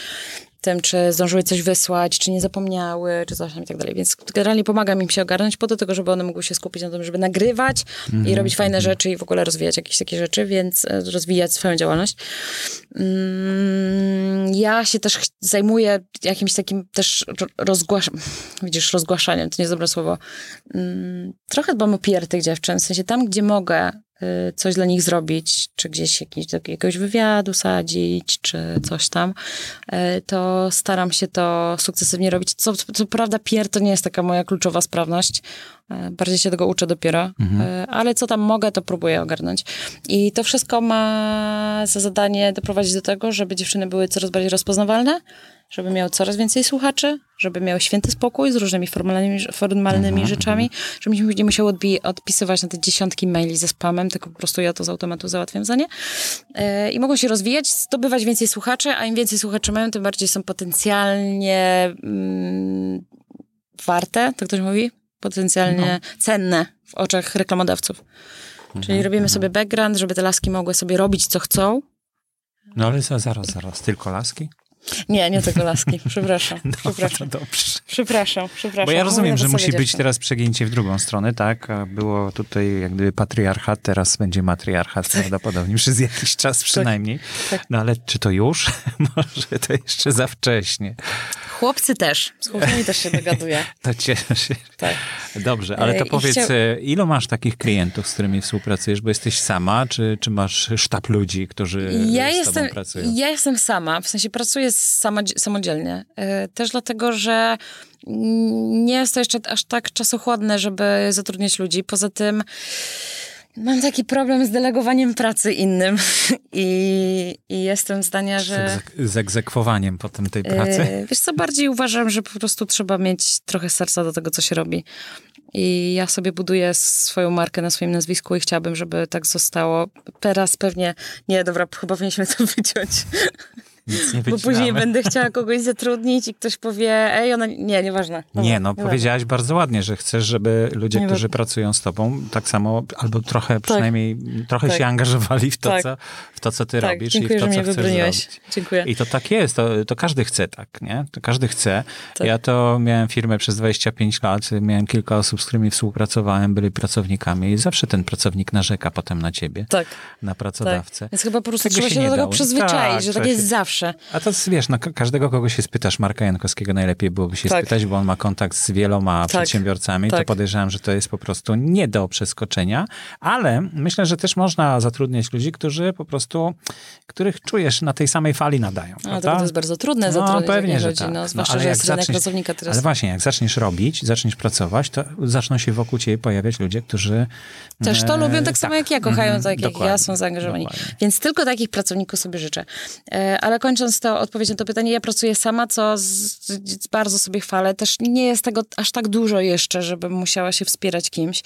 tym, czy zdążyły coś wysłać, czy nie zapomniały, czy coś tam i tak dalej. Więc generalnie pomagam im się ogarnąć po to, tylko żeby one mogły się skupić na tym, żeby nagrywać i robić fajne rzeczy i w ogóle rozwijać jakieś takie rzeczy, więc e, rozwijać swoją działalność. Mm, ja się też zajmuję jakimś takim też rozgłaszam, widzisz, rozgłaszaniem, to nie jest dobre słowo. Mm, trochę dbam o PR tych dziewczyn, w sensie tam, gdzie mogę coś dla nich zrobić, czy gdzieś jakiś, do jakiegoś wywiadu sadzić, czy coś tam, y, to staram się to sukcesywnie robić. Co, co prawda PR to nie jest taka moja kluczowa sprawność, y, bardziej się tego uczę dopiero, y, ale co tam mogę, to próbuję ogarnąć. I to wszystko ma za zadanie doprowadzić do tego, żeby dziewczyny były coraz bardziej rozpoznawalne, żeby miały coraz więcej słuchaczy, żeby miały święty spokój z różnymi formalnymi, formalnymi rzeczami, żeby nie musiały odbi- odpisywać na te dziesiątki maili ze spamem, tylko po prostu ja to z automatu załatwiam za nie. E, I mogą się rozwijać, zdobywać więcej słuchaczy, a im więcej słuchaczy mają, tym bardziej są potencjalnie mm, warte, to ktoś mówi? Potencjalnie cenne w oczach reklamodawców. Czyli robimy sobie background, żeby te laski mogły sobie robić, co chcą, No ale za- zaraz, zaraz, tylko laski? Nie, nie tylko laski. Przepraszam. przepraszam. No dobrze. Przepraszam, przepraszam. Bo ja rozumiem, Mówię że musi być teraz przegięcie w drugą stronę, tak? Było tutaj jak gdyby patriarchat, teraz będzie matriarchat prawdopodobnie, przez jakiś czas przynajmniej. tak. No ale czy to już? Może to jeszcze za wcześnie. Chłopcy też. Z chłopcami też się dogaduję. To cieszę się. Tak. Dobrze, ale E, to i powiedz, chciał- e, ilu masz takich klientów, z którymi współpracujesz? Bo jesteś sama, czy, czy masz sztab ludzi, którzy Ja z jestem, tobą pracują? ja jestem sama, w sensie pracuję samodzie- samodzielnie. E, Też dlatego, że nie jest to jeszcze aż tak czasochłodne, żeby zatrudniać ludzi. Poza tym mam taki problem z delegowaniem pracy innym i, i jestem zdania, że... z egzekwowaniem potem tej pracy? E, Wiesz co, bardziej uważam, że po prostu trzeba mieć trochę serca do tego, co się robi. I ja sobie buduję swoją markę na swoim nazwisku i chciałabym, żeby tak zostało. Teraz pewnie, nie, dobra, chyba powinniśmy to wyciąć. Nic nie Bo później wycinamy. będę chciała kogoś zatrudnić i ktoś powie, ej, ona, nie, nieważne. Dobra, Nie, no nieważne. powiedziałaś bardzo ładnie, że chcesz, żeby ludzie, Nie którzy wiem. pracują z tobą, tak samo, albo trochę przynajmniej, trochę Tak. się angażowali w to, Tak. co, w to, co ty Tak, robisz dziękuję, i w to, co chcesz wybroniłeś. zrobić. Dziękuję. I to tak jest, to, to każdy chce tak, nie? To każdy chce. Tak. Ja to miałem firmę przez 25 lat, miałem kilka osób, z którymi współpracowałem, byli pracownikami i zawsze ten pracownik narzeka potem na ciebie, Tak, na tak. pracodawcę. Więc chyba po prostu Tego trzeba się do tego dało. przyzwyczaić, Tak, że tak jest się- zawsze. A to wiesz, no, ka- każdego, kogo się spytasz, Marka Jankowskiego najlepiej byłoby się Tak. spytać, bo on ma kontakt z wieloma przedsiębiorcami, to tak. podejrzewam, że to jest po prostu nie do przeskoczenia, ale myślę, że też można zatrudniać ludzi, którzy po prostu, których czujesz na tej samej fali nadają. A to jest bardzo trudne No, zatrudniać pewnie, takich że ludzi, tak. no, No, zwłaszcza, ale że jak jest rynek pracownika teraz. Ale właśnie, jak zaczniesz robić, zaczniesz pracować, to zaczną się wokół ciebie pojawiać ludzie, którzy... Też to e, lubią tak samo jak ja, kochają mhm, tak jak ja, dokładnie, są zaangażowani. dokładnie. Więc tylko takich pracowników sobie życzę. E, Ale kończąc to odpowiedź na to pytanie, ja pracuję sama, co z, z, bardzo sobie chwalę. Też nie jest tego aż tak dużo jeszcze, żebym musiała się wspierać kimś.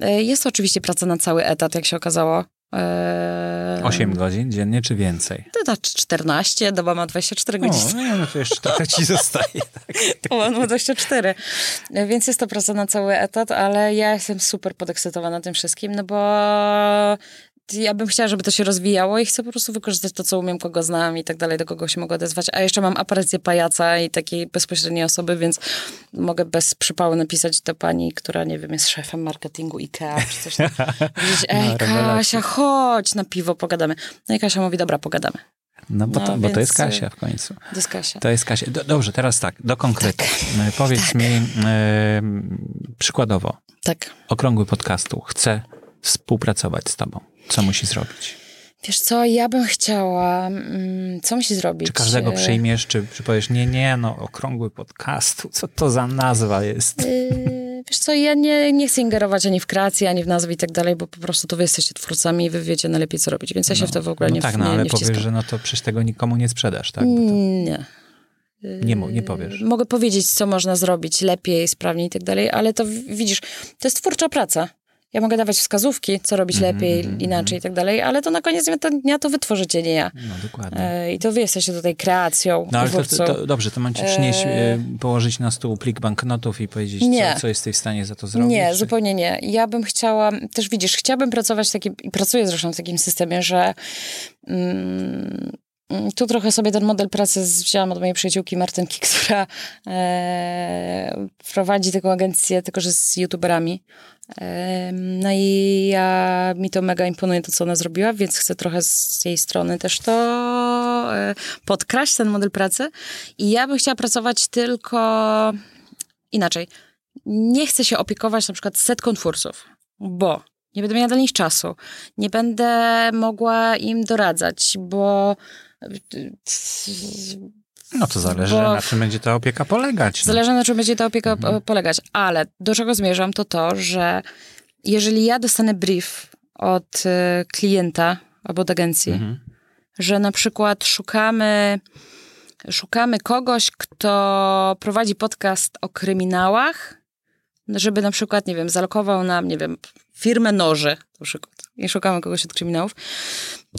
E, Jest to oczywiście praca na cały etat, jak się okazało. E, 8 godzin dziennie, czy więcej? To tak 14, doba ma 24 O, godziny. nie, no to jeszcze trochę ci zostaje. Tak. On ma 24. Więc jest to praca na cały etat, ale ja jestem super podekscytowana tym wszystkim, no bo ja bym chciała, żeby to się rozwijało i chcę po prostu wykorzystać to, co umiem, kogo znam i tak dalej, do kogo się mogę odezwać. A jeszcze mam aparycję pajaca i takiej bezpośredniej osoby, więc mogę bez przypału napisać do pani, która, nie wiem, jest szefem marketingu IKEA czy coś tam. Powiedzieć, ej. Kasia, chodź na piwo, pogadamy. No i Kasia mówi, dobra, pogadamy. No bo, No, to, bo to jest Kasia y, w końcu. To jest Kasia. To jest Kasia. Do, dobrze, teraz tak, do konkretu. E, Powiedz mi e, przykładowo, Tak. okrągły podcastu chce współpracować z tobą. Co musi zrobić? Wiesz co, ja bym chciała, mm, co musi zrobić? Czy każdego E, przyjmiesz, czy, czy powiesz, nie, nie, no okrągły podcastu, co to za nazwa jest? Yy, Wiesz co, ja nie, nie chcę ingerować ani w kreację, ani w nazwy i tak dalej, bo po prostu to wy jesteście twórcami i wy wiecie najlepiej, co robić, więc ja się w to w ogóle no nie, tak, no nie, ale nie powiesz, że no to przecież tego nikomu nie sprzedasz, tak? To Nie. nie, nie powiesz. Mogę powiedzieć, co można zrobić lepiej, sprawniej i tak dalej, ale to widzisz, to jest twórcza praca. Ja mogę dawać wskazówki, co robić Mhm, lepiej, inaczej i tak dalej, ale to na koniec dnia to, dnia to wy tworzycie, nie ja. No dokładnie. E, I to wy jesteście tutaj kreacją, No ale to, to, to dobrze, to mam ci przynieść, e, położyć na stół plik banknotów i powiedzieć, Nie. co, co jesteś w stanie za to zrobić? Nie, czy- zupełnie nie. Ja bym chciała, też widzisz, chciałabym pracować w takim, i pracuję zresztą w takim systemie, że mm, mm, tu trochę sobie ten model pracy wzięłam od mojej przyjaciółki Martynki, która e, prowadzi taką agencję, tylko że z youtuberami. E, no i ja, mi to mega imponuje to, co ona zrobiła, więc chcę trochę z jej strony też to e, podkraść, ten model pracy. I ja bym chciała pracować tylko inaczej. Nie chcę się opiekować na przykład setką twórców, bo nie będę miała dla nich czasu. Nie będę mogła im doradzać, bo. No to zależy, Bo- na czym będzie ta opieka polegać. No. Zależy na czym będzie ta opieka e, polegać. Ale do czego zmierzam, to to, że jeżeli ja dostanę brief od e, klienta albo od agencji, Mhm. że na przykład szukamy, szukamy kogoś, kto prowadzi podcast o kryminałach, żeby na przykład, nie wiem, zalokował nam, nie wiem, firmę noży, na przykład, i szukamy kogoś od kryminałów,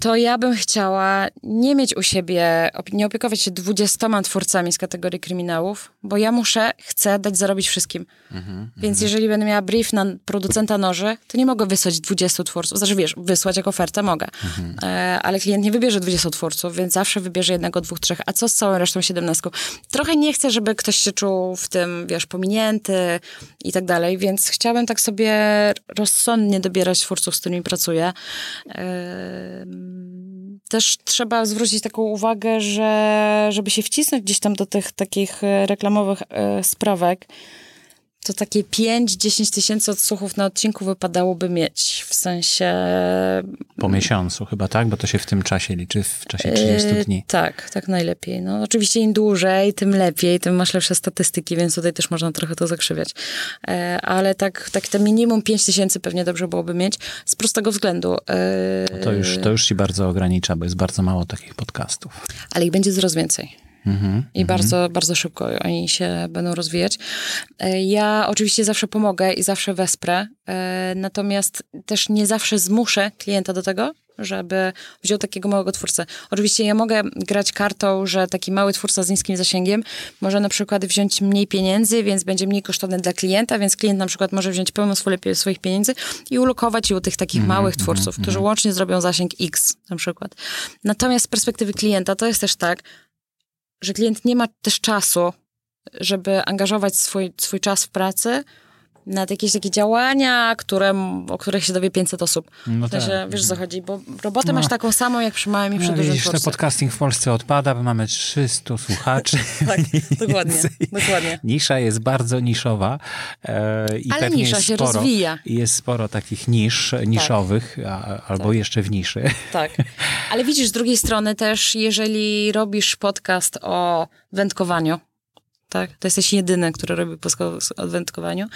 to ja bym chciała nie mieć u siebie, nie opiekować się dwudziestoma twórcami z kategorii kryminałów, bo ja muszę, chcę dać zarobić wszystkim. Więc jeżeli będę miała brief na producenta noży, to nie mogę wysłać 20 twórców. Znaczy wiesz, wysłać jako ofertę mogę, e, ale klient nie wybierze 20 twórców, więc zawsze wybierze jednego, dwóch, trzech. A co z całą resztą 17? Trochę nie chcę, żeby ktoś się czuł w tym, wiesz, pominięty i tak dalej, więc chciałabym tak sobie rozsądnie dobierać twórców, z którymi pracuję. Em, Też trzeba zwrócić taką uwagę, że żeby się wcisnąć gdzieś tam do tych takich e, reklamowych e, sprawek, to takie 5-10 tysięcy odsłuchów na odcinku wypadałoby mieć. W sensie. Po miesiącu chyba, tak? Bo to się w tym czasie liczy, w czasie 30 e, dni. Tak, tak najlepiej. No, oczywiście im dłużej, tym lepiej, tym masz lepsze statystyki, więc tutaj też można trochę to zakrzywiać. E, ale tak, tak te minimum 5 tysięcy pewnie dobrze byłoby mieć z prostego względu. E, To już, to już ci bardzo ogranicza, bo jest bardzo mało takich podcastów. ale ich będzie coraz więcej. Mhm. I bardzo, bardzo szybko oni się będą rozwijać. E, Ja oczywiście zawsze pomogę i zawsze wesprę, e, natomiast też nie zawsze zmuszę klienta do tego, żeby wziął takiego małego twórcę. Oczywiście ja mogę grać kartą, że taki mały twórca z niskim zasięgiem może na przykład wziąć mniej pieniędzy, więc będzie mniej kosztowny dla klienta, więc klient na przykład może wziąć pełną swoje, swoich pieniędzy i ulokować je u tych takich małych twórców, którzy łącznie zrobią zasięg X na przykład. Natomiast z perspektywy klienta to jest też tak, że klient nie ma też czasu, żeby angażować swój, swój czas w pracy na jakieś takie działania, które, o których się dowie 500 osób. No w sensie, tak. wiesz, o co chodzi, bo robotę No. masz taką samą, jak przy małym i przy No, dużym widzisz, podcasting w Polsce odpada, bo mamy 300 słuchaczy. Tak, dokładnie, dokładnie. Nisza jest bardzo niszowa. E, i Ale nisza jest się sporo, rozwija. Jest sporo takich nisz, niszowych, a, albo Tak. jeszcze w niszy. Tak. Ale widzisz, z drugiej strony też, jeżeli robisz podcast o wędkowaniu, tak? To jesteś jedyny, który robi podcast o wędkowaniu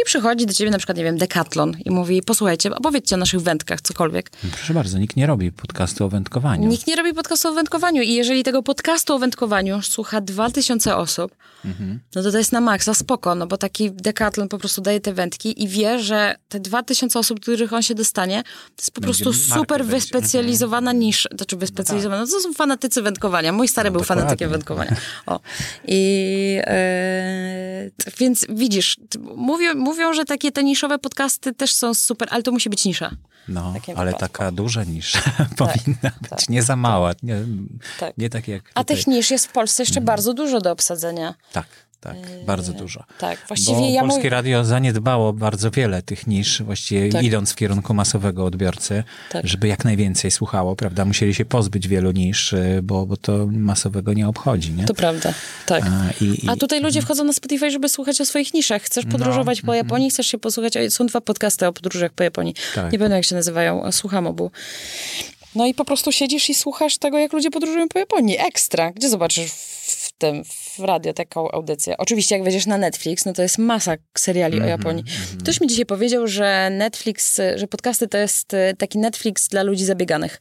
i przychodzi do ciebie na przykład, nie wiem, Decathlon i mówi, posłuchajcie, opowiedzcie o naszych wędkach, cokolwiek. Proszę bardzo, nikt nie robi podcastu o wędkowaniu. Nikt nie robi podcastu o wędkowaniu i jeżeli tego podcastu o wędkowaniu słucha 2000 osób, Mhm. no to to jest na maksa spoko, no bo taki Decathlon po prostu daje te wędki i wie, że te 2000 osób, do których on się dostanie, to jest po Będzie prostu super będzie. wyspecjalizowana niż, znaczy wyspecjalizowana, no to są fanatycy wędkowania. Mój stary No, był dokładnie. fanatykiem wędkowania. O. I e, więc widzisz, mówią, mówią, że takie te niszowe podcasty też są super, ale to musi być nisza. No, ale wypadku. taka duża nisza powinna być, nie za mała, nie Tak. nie tak jak A tych nisz jest w Polsce jeszcze bardzo dużo do obsadzenia. Tak, tak, bardzo dużo. Tak, właściwie Bo ja Polskie mój... Radio zaniedbało bardzo wiele tych nisz, właściwie Tak. idąc w kierunku masowego odbiorcy, Tak. żeby jak najwięcej słuchało, prawda? Musieli się pozbyć wielu nisz, y, bo, bo to masowego nie obchodzi, nie? To prawda, tak. A, i, i, A tutaj ludzie wchodzą na Spotify, żeby słuchać o swoich niszach. Chcesz No, podróżować po Japonii, chcesz się posłuchać. Są dwa podcasty o podróżach po Japonii. Tak. Nie pamiętam, jak się nazywają. Słucham obu. No i po prostu siedzisz i słuchasz tego, jak ludzie podróżują po Japonii. Ekstra. Gdzie zobaczysz tym, w radio taką audycję? Oczywiście, jak wejdziesz na Netflix, no to jest masa seriali Mhm, o Japonii. Ktoś mi dzisiaj powiedział, że Netflix, że podcasty to jest e, taki Netflix dla ludzi zabieganych.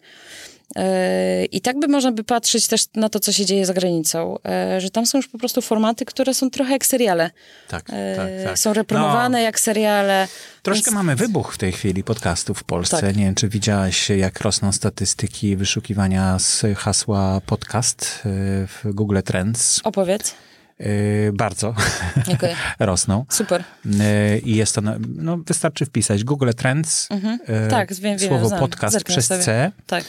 E, I tak by można by patrzeć też na to, co się dzieje za granicą, e, że tam są już po prostu formaty, które są trochę jak seriale. tak, E, tak, tak. Są repromowane No, jak seriale. Troszkę więc- mamy wybuch w tej chwili podcastów w Polsce. Tak. Nie wiem, czy widziałaś, jak rosną statystyki wyszukiwania z hasła podcast w Google Trends. Opowiedz. Yy, bardzo Okej. rosną. Super. Yy, I jest to, no wystarczy wpisać Google Trends, yy, Tak, wiem, wiem, słowo znam. podcast Zerknę przez sobie. C. Tak.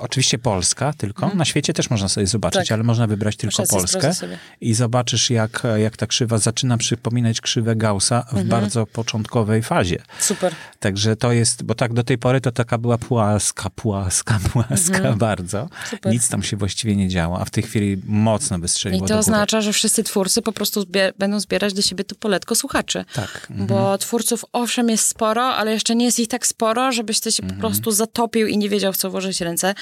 Oczywiście Polska tylko. Na świecie też można sobie zobaczyć, Tak. ale można wybrać tylko Muszę Polskę. I zobaczysz, jak, jak ta krzywa zaczyna przypominać krzywę Gaussa w Mhm. bardzo początkowej fazie. Super. Także to jest, bo tak do tej pory to taka była płaska, płaska, płaska Mhm. bardzo. Super. Nic tam się właściwie nie działo, a w tej chwili mocno wystrzeliło I to oznacza, że wszyscy twórcy po prostu będą zbierać do siebie to poletko słuchaczy. Tak. mhm. Bo twórców owszem jest sporo, ale jeszcze nie jest ich tak sporo, żebyś ty się Mhm. po prostu zatopił i nie wiedział, w co włożyć ręce.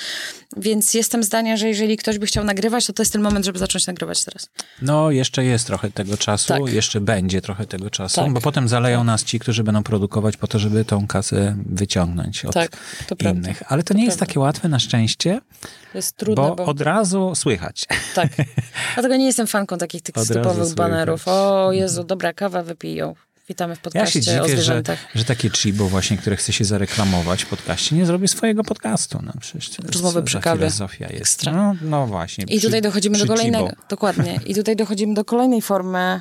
Więc jestem zdania, że jeżeli ktoś by chciał nagrywać, to to jest ten moment, żeby zacząć nagrywać teraz. No, jeszcze jest trochę tego czasu, Tak. jeszcze będzie trochę tego czasu, Tak. bo potem zaleją nas ci, którzy będą produkować po to, żeby tą kasę wyciągnąć od Tak, to innych. Ale to nie jest prawda. takie łatwe na szczęście, To jest trudne, bo, bo... od razu słychać. Tak. Dlatego nie jestem fanką takich tych typowych banerów. O Jezu, dobra kawa, wypij ją. Witamy w Ja podcaście się o dziwię, że, zwierzętach. że takie Chibo właśnie, które chce się zareklamować w podcaście, nie zrobi swojego podcastu. No, przecież Rozmowy przy kawie. filozofia jest. No, no właśnie. I tutaj dochodzimy do kolejnego. Dokładnie. I tutaj dochodzimy do kolejnej formy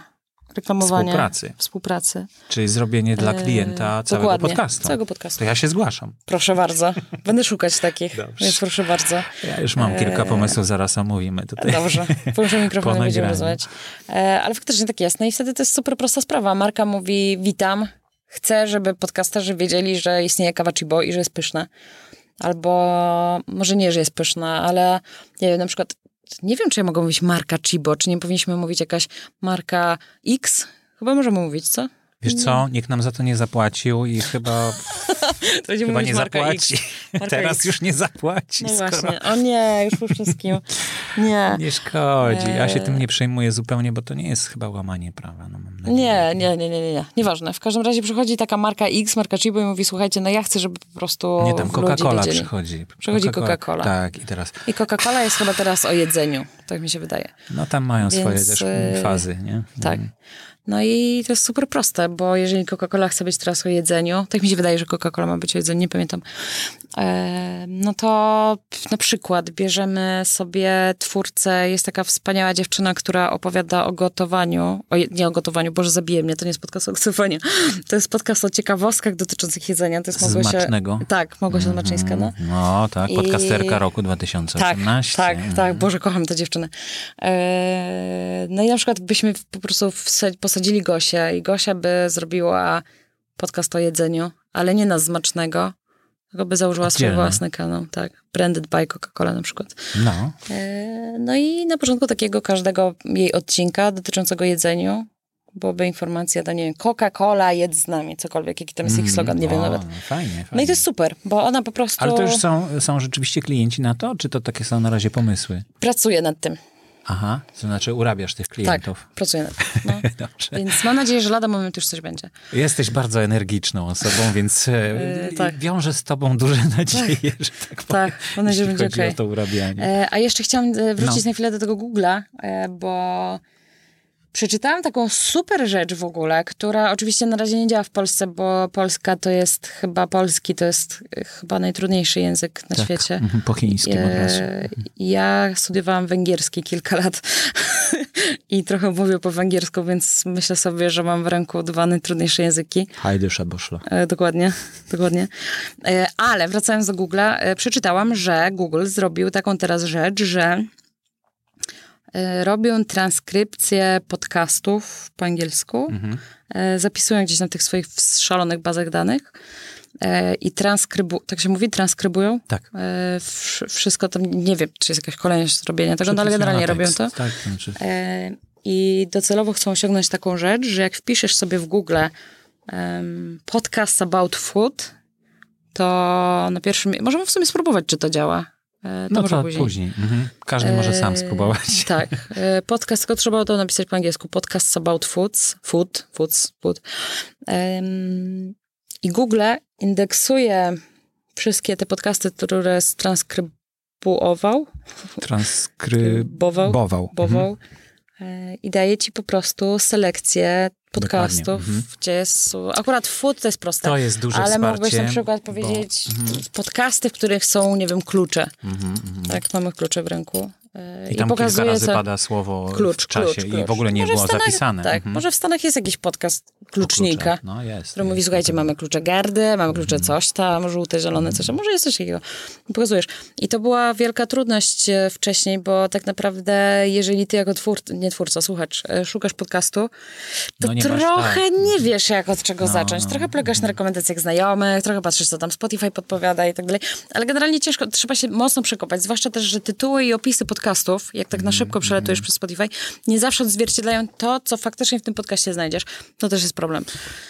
reklamowania. Współpracy. Współpracy. Czyli zrobienie dla klienta Eee, całego dokładnie, podcastu. całego podcastu. To ja się zgłaszam. Proszę bardzo. Będę szukać takich. Dobrze. Więc proszę bardzo. Ja już mam kilka Eee, pomysłów, zaraz omówimy tutaj. Dobrze. Połączę mikrofon Po i będziemy rozmawiać. E, ale faktycznie tak jest. No i wtedy to jest super prosta sprawa. Marka mówi witam. Chcę, żeby podcasterzy wiedzieli, że istnieje kawa Chibo i że jest pyszna. Albo może nie, że jest pyszna, ale nie wiem, na przykład nie wiem, czy ja mogę mówić marka Chibo, czy nie powinniśmy mówić jakaś marka X? Chyba możemy mówić, co? Wiesz co, nikt nam za to nie zapłacił i chyba, chyba nie zapłaci. Teraz X. już nie zapłaci, No skoro właśnie. O nie, już po wszystkim. Nie. nie szkodzi. Ja się Eee. tym nie przejmuję zupełnie, bo to nie jest chyba łamanie prawa. No, mam nadzieję. Nie, nie, nie, nie, nie, nie. Nieważne. W każdym razie przychodzi taka marka X, marka Chibo i mówi, słuchajcie, no ja chcę, żeby po prostu Nie, tam Coca-Cola przychodzi. Przychodzi Coca-Cola. Tak, i teraz, I Coca-Cola jest chyba teraz o jedzeniu. Tak mi się wydaje. no tam mają swoje Więc, też e, fazy, nie? Tak. No i to jest super proste, bo jeżeli Coca-Cola chce być teraz o jedzeniu, tak mi się wydaje, że Coca-Cola ma być o jedzeniu, nie pamiętam, e, no to na przykład bierzemy sobie twórcę, jest taka wspaniała dziewczyna, która opowiada o gotowaniu, o, nie o gotowaniu, Boże zabije mnie, to nie jest podcast o gotowaniu, to jest podcast o ciekawostkach dotyczących jedzenia, to jest Małgosia... Smacznego. Tak, Małgosia Zmaczyńska, no. No tak, I- podcasterka roku Tak, 2018. tak, tak. Boże, kocham tę dziewczynę. Eee, no i na przykład byśmy po prostu wsa- posadzili Gosię i Gosia by zrobiła podcast o jedzeniu, ale nie na smacznego, tylko by założyła swój własny kanał, tak. Branded by Coca-Cola na przykład. No, Eee, no i na początku takiego każdego jej odcinka dotyczącego jedzeniu byłaby informacja, to nie wiem, Coca-Cola, jedz z nami, cokolwiek, jaki tam jest ich slogan, nie wiem o, nawet. Fajnie, fajnie. No i to jest super, bo ona po prostu Ale to już są, są rzeczywiście klienci na to, czy to takie są na razie pomysły? pracuje nad tym. Aha, to znaczy urabiasz tych klientów. Tak, pracuję nad tym. No. Więc mam nadzieję, że lada moment już coś będzie. Jesteś bardzo energiczną osobą, więc e, tak. wiążę z tobą duże nadzieje, że tak powiem, Tak, mam nadzieję, że będzie chodzi okej. o to urabianie. E, a jeszcze chciałam e, wrócić No. na chwilę do tego Google'a, e, bo przeczytałam taką super rzecz w ogóle, która oczywiście na razie nie działa w Polsce, bo Polska to jest chyba, polski to jest e, chyba najtrudniejszy język na Tak, świecie. mhm, Po chińskim od razu. E, Ja studiowałam węgierski kilka lat i trochę mówię po węgiersku, więc myślę sobie, że mam w ręku dwa najtrudniejsze języki. Hajdy szaboszla. E, dokładnie, dokładnie. E, ale wracając do Google'a, e, przeczytałam, że Google zrobił taką teraz rzecz, że robią transkrypcję podcastów po angielsku, e, zapisują gdzieś na tych swoich szalonych bazach danych e, i transkrybu, tak się mówi, transkrybują Tak. e, wsz- wszystko tam, nie wiem, czy jest jakaś kolejność zrobienia tego, no ale generalnie robią to. Tak, to znaczy, E, I docelowo chcą osiągnąć taką rzecz, że jak wpiszesz sobie w Google podcast about food, to na pierwszym... Możemy w sumie spróbować, czy to działa. E, no to później. później. Mhm. Każdy może sam E, spróbować. Tak. E, Podcast, tylko trzeba to napisać po angielsku. Podcast about foods. Food, foods, food. Em, I Google indeksuje wszystkie te podcasty, które transkrybuował. Transkrybował. Bował. Mhm. Bował. E, I daje ci po prostu selekcję podcastów, mhm. gdzie jest... Akurat food to jest proste. To jest duże Ale wsparcie. mógłbyś na przykład bo- powiedzieć podcasty, w których są, nie wiem, klucze. Mhm, mhm. Tak, mamy klucze w ręku. I tam kilka pokazuje, razy co- pada słowo klucz, w czasie klucz, i klucz. w ogóle nie Może było Stanach- zapisane. Tak, Mhm. może w Stanach jest jakiś podcast klucznika. No jest. który mówi, jest. słuchajcie, mamy klucze gardy, mamy klucze Mhm. coś tam, żółte, zielone, coś tam, może jest coś takiego. I Pokazujesz. I to była wielka trudność e, wcześniej, bo tak naprawdę, jeżeli ty jako twórca, nie twórca, słuchacz, e, szukasz podcastu, to No nie masz, trochę tak. nie wiesz, jak od czego No, zacząć. no, Trochę polegasz na rekomendacjach znajomych, trochę patrzysz, co tam Spotify podpowiada i tak dalej. Ale generalnie ciężko, trzeba się mocno przekopać, zwłaszcza też, że tytuły i opisy podcastów, jak tak na Mhm, szybko przelatujesz przez Spotify, nie zawsze odzwierciedlają to, co faktycznie w tym podcaście znajdziesz. To też jest problem.